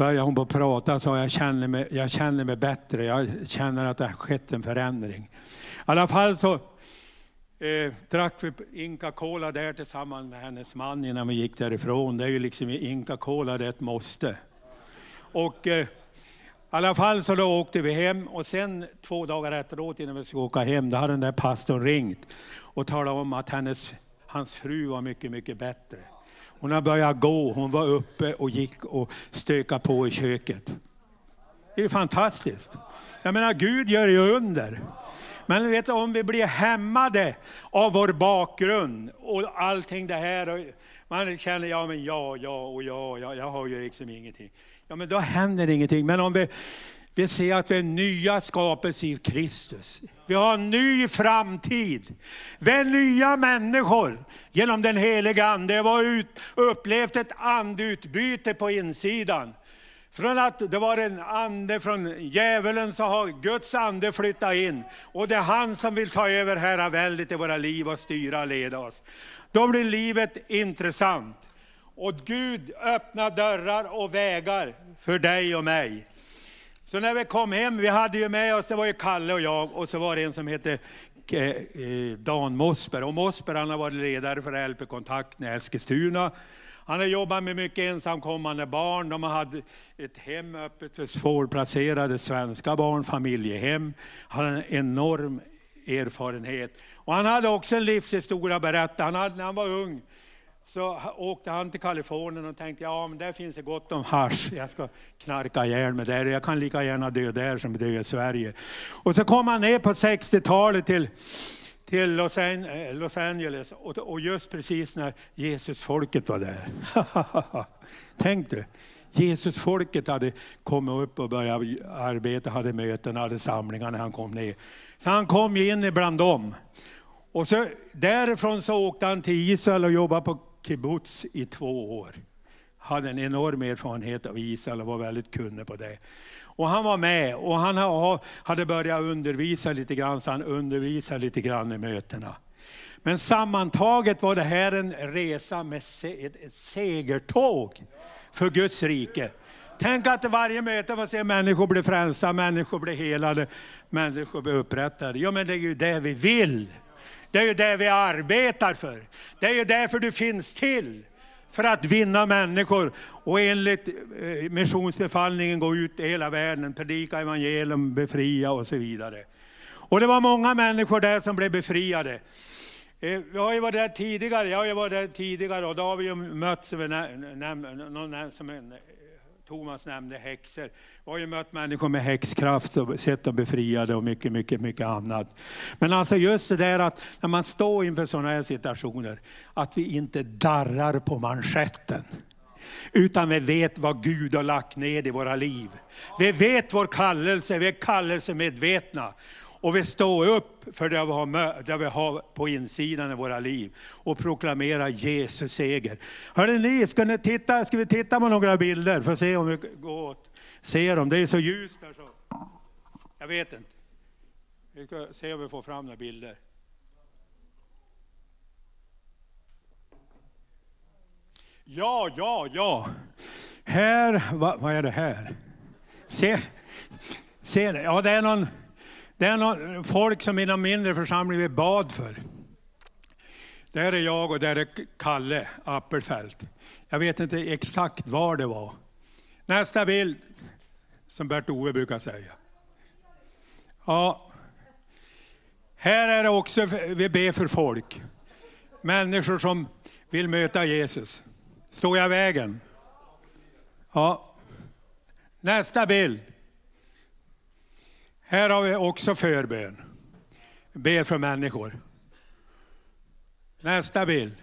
började hon på prata och sa jag känner, mig, jag känner mig bättre, jag känner att det har skett en förändring. I alla fall så eh, drack vi Inca Cola där tillsammans med hennes man innan vi gick därifrån. Det är ju liksom Inca Cola, det är ett måste. Och eh, i alla fall så då åkte vi hem och sen två dagar efteråt innan vi skulle åka hem, då hade den där pastorn ringt och talat om att hennes, hans fru var mycket, mycket bättre. Hon har börjat gå, hon var uppe och gick och stökade på i köket. Det är fantastiskt. Jag menar, Gud gör ju under. Men du om vi blir hämmade av vår bakgrund och allting det här. Och man känner, ja men ja, ja och ja, ja, jag har ju liksom ingenting. Ja men då händer ingenting. Men om vi, vi ser att vi är nya skapelser i Kristus. Vi har en ny framtid. Vi är nya människor genom den heliga Ande. Vi har ut, upplevt ett andutbyte på insidan. Från att det var en ande från djävulen så har Guds ande flyttat in. Och det är han som vill ta över herraväldet i våra liv och styra och leda oss. Då blir livet intressant. Och Gud öppnar dörrar och vägar för dig och mig. Så när vi kom hem, vi hade ju med oss, det var ju Kalle och jag och så var det en som hette eh, eh, Dan Mosper. Och Mosper han har varit ledare för LP-kontakt i Eskilstuna. Han har jobbat med mycket ensamkommande barn. De hade ett hem öppet för svårplacerade svenska barn, familjehem. Han har en enorm erfarenhet. Och han hade också en livshistoria att berätta. Han hade, när han var ung så åkte han till Kalifornien och tänkte, ja men där finns det gott om hasch. Jag ska knarka ihjäl mig där. Jag kan lika gärna dö där som dö i Sverige. Och så kom han ner på 60-talet till, till eh, Los, Angeles och, och just precis när Jesusfolket var där. Tänk du, Jesusfolket hade kommit upp och börjat arbeta, hade möten, hade samlingar när han kom ner. Så han kom in ibland dem. Och så, därifrån så åkte han till Israel och jobbade på kibbutz i två år. Hade en enorm erfarenhet av Israel och var väldigt kunnig på det. Och han var med och han hade börjat undervisa lite grann, så han undervisade lite grann i mötena. Men sammantaget var det här en resa med ett segertåg för Guds rike. Tänk att varje möte får se människor bli frälsta, människor bli helade, människor bli upprättade. Ja men det är ju det vi vill. Det är ju det vi arbetar för. Det är ju därför du finns till. För att vinna människor och enligt eh, missionsbefallningen gå ut i hela världen, predika evangelium, befria och så vidare. Och det var många människor där som blev befriade. Eh, vi har ju varit där tidigare, jag har ju varit där tidigare och då har vi ju mötts som en Thomas nämnde häxor. Jag har ju mött människor med häxkraft och sett dem befriade och mycket, mycket, mycket annat. Men alltså just det där att när man står inför sådana här situationer, att vi inte darrar på manschetten. Utan vi vet vad Gud har lagt ned i våra liv. Vi vet vår kallelse, vi är kallelsemedvetna. Och vi står upp för det vi, har, det vi har på insidan i våra liv och proklamerar Jesus seger. Hörrni ni, ska, ni titta, ska vi titta på några bilder för att se om vi går åt, ser dem? Det är så ljust där så. Jag vet inte. Vi ska se om vi får fram några bilder. Ja, ja, ja. Här, vad, vad är det här? Se, se. Ja, det är någon det är folk som inom mindre församling vi bad för. Där är jag och där är Kalle Appelfelt. Jag vet inte exakt var det var. Nästa bild, som Bert-Ove brukar säga. Ja, här är det också, vi ber för folk. Människor som vill möta Jesus. Står jag i vägen? Ja. Nästa bild. Här har vi också förbön. Ber för människor. Nästa bild.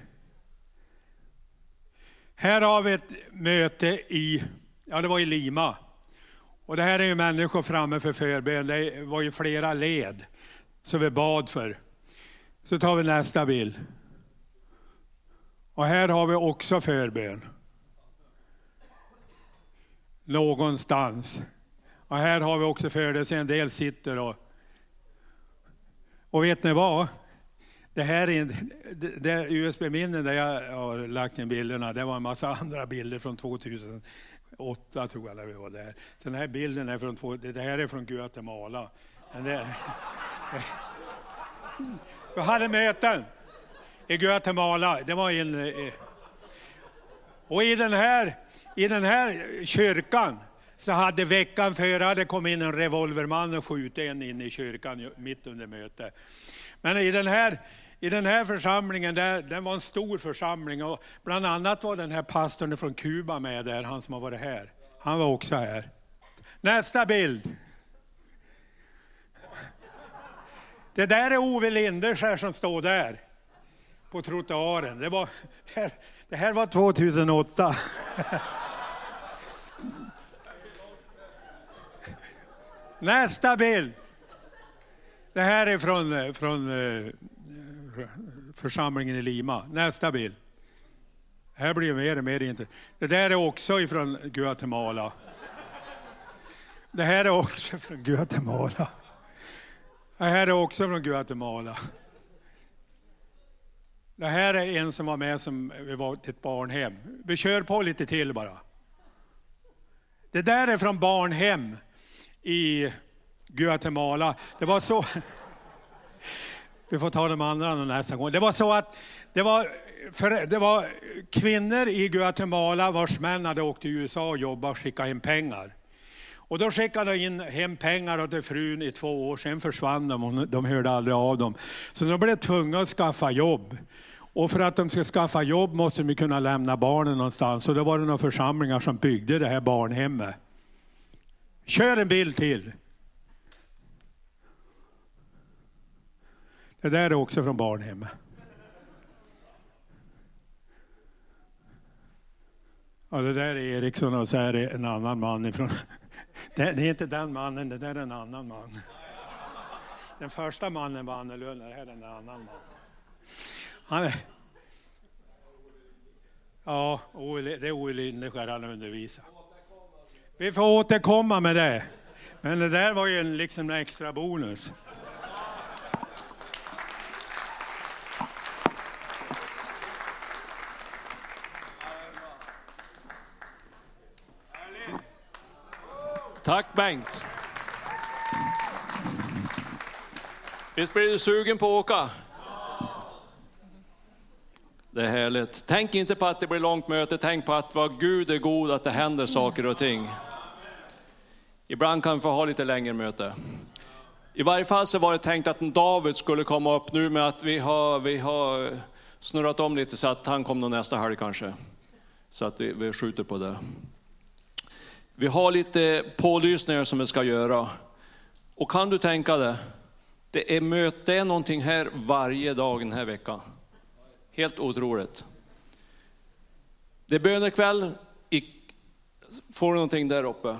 Här har vi ett möte i, ja det var i Lima. Och det här är ju människor framme för förbön. Det var ju flera led som vi bad för. Så tar vi nästa bild. Och här har vi också förbön. Någonstans. Och här har vi också födelse, en del sitter och... Och vet ni vad? Det här är det, det USB-minnen där jag har lagt in bilderna, det var en massa andra bilder från 2008 tror jag när vi var där. Så den här bilden är från, det här är från Guatemala. Det, vi hade möten i Guatemala. Det var en, och i den här, i den här kyrkan så hade veckan före hade kommit in en revolverman och skjutit en in i kyrkan mitt under mötet. Men i den här, i den här församlingen, där, den var en stor församling och bland annat var den här pastorn från Kuba med där, han som har varit här. Han var också här. Nästa bild. Det där är Ove Lindeskär som står där på trottoaren. Det, var, det, här, det här var 2008. Nästa bild. Det här är från, eh, från eh, församlingen i Lima. Nästa bild. Här blir det mer och mer inte. Det där är också ifrån Guatemala. Det här är också från Guatemala. Det här är också från Guatemala. Det här är en som var med som vi var till ett barnhem. Vi kör på lite till bara. Det där är från barnhem i Guatemala. Det var så... Vi får ta de andra nästa gång. Det var så att det var, för, det var kvinnor i Guatemala vars män hade åkt till USA och jobbat och skickat hem pengar. Och då skickade de in hem pengar till frun i två år, sen försvann de och de hörde aldrig av dem. Så de blev tvungna att skaffa jobb. Och för att de ska skaffa jobb måste de kunna lämna barnen någonstans. Och då var det några församlingar som byggde det här barnhemmet. Kör en bild till. Det där är också från barnhemmet. Ja, det där är Eriksson och så är det en annan man ifrån... Det är inte den mannen, det där är en annan man. Den första mannen var annorlunda, det här är en annan man. Han är... Ja, det är Ove Lindeskär han undervisar. Vi får återkomma med det. Men det där var ju en, liksom en extra bonus. Tack Bengt. Visst blir du sugen på att åka? Det är härligt. Tänk inte på att det blir långt möte, tänk på att vad Gud är god, att det händer saker och ting. Ibland kan vi få ha lite längre möte. I varje fall så var det tänkt att David skulle komma upp nu med att vi har, vi har snurrat om lite så att han kommer nästa helg kanske. Så att vi, vi skjuter på det. Vi har lite pålysningar som vi ska göra. Och kan du tänka dig, det är möte, det är någonting här varje dag den här veckan. Helt otroligt. Det är bönekväll, får du någonting där uppe?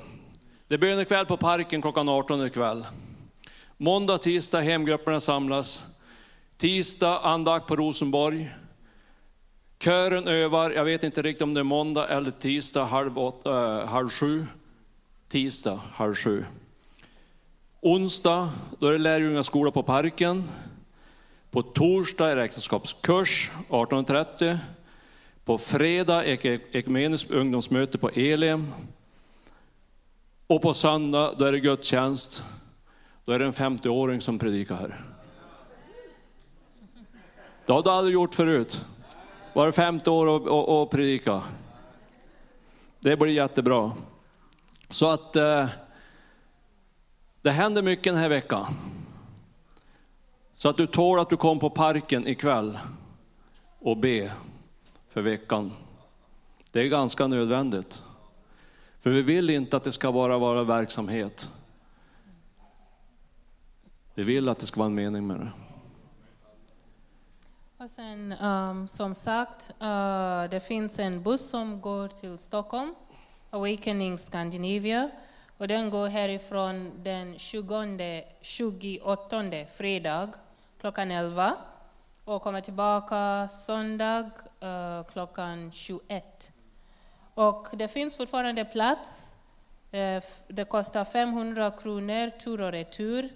Det är bönekväll på parken klockan 18 ikväll. Måndag, tisdag hemgrupperna samlas. Tisdag andakt på Rosenborg. Kören övar, jag vet inte riktigt om det är måndag eller tisdag halv, åtta, äh, eh, halv sju. Tisdag halv sju. Onsdag, då är det lärjungaskola på parken. På torsdag är det äktenskapskurs 18.30. På fredag är ekumeniskt ungdomsmöte på Elim. Och på söndag då är det gudstjänst. Då är det en 50-åring som predikar här. Det har du aldrig gjort förut. Var 50 år och, och, och predika. Det blir jättebra. Så att eh, det händer mycket den här veckan. Så att du tål att du kom på parken ikväll och be för veckan. Det är ganska nödvändigt. För vi vill inte att det ska bara vara verksamhet. Vi vill att det ska vara en mening med det. Och sen, um, som sagt, uh, det finns en buss som går till Stockholm, Awakening Scandinavia. Och den går härifrån den 20, 28 fredag klockan 11 och kommer tillbaka söndag uh, klockan 21. Och det finns fortfarande plats. Eh, det kostar 500 kronor tur och retur.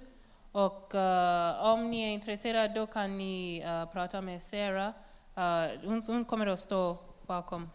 Och uh, om ni är intresserade då kan ni uh, prata med Sarah. Uh, hon, hon kommer att stå bakom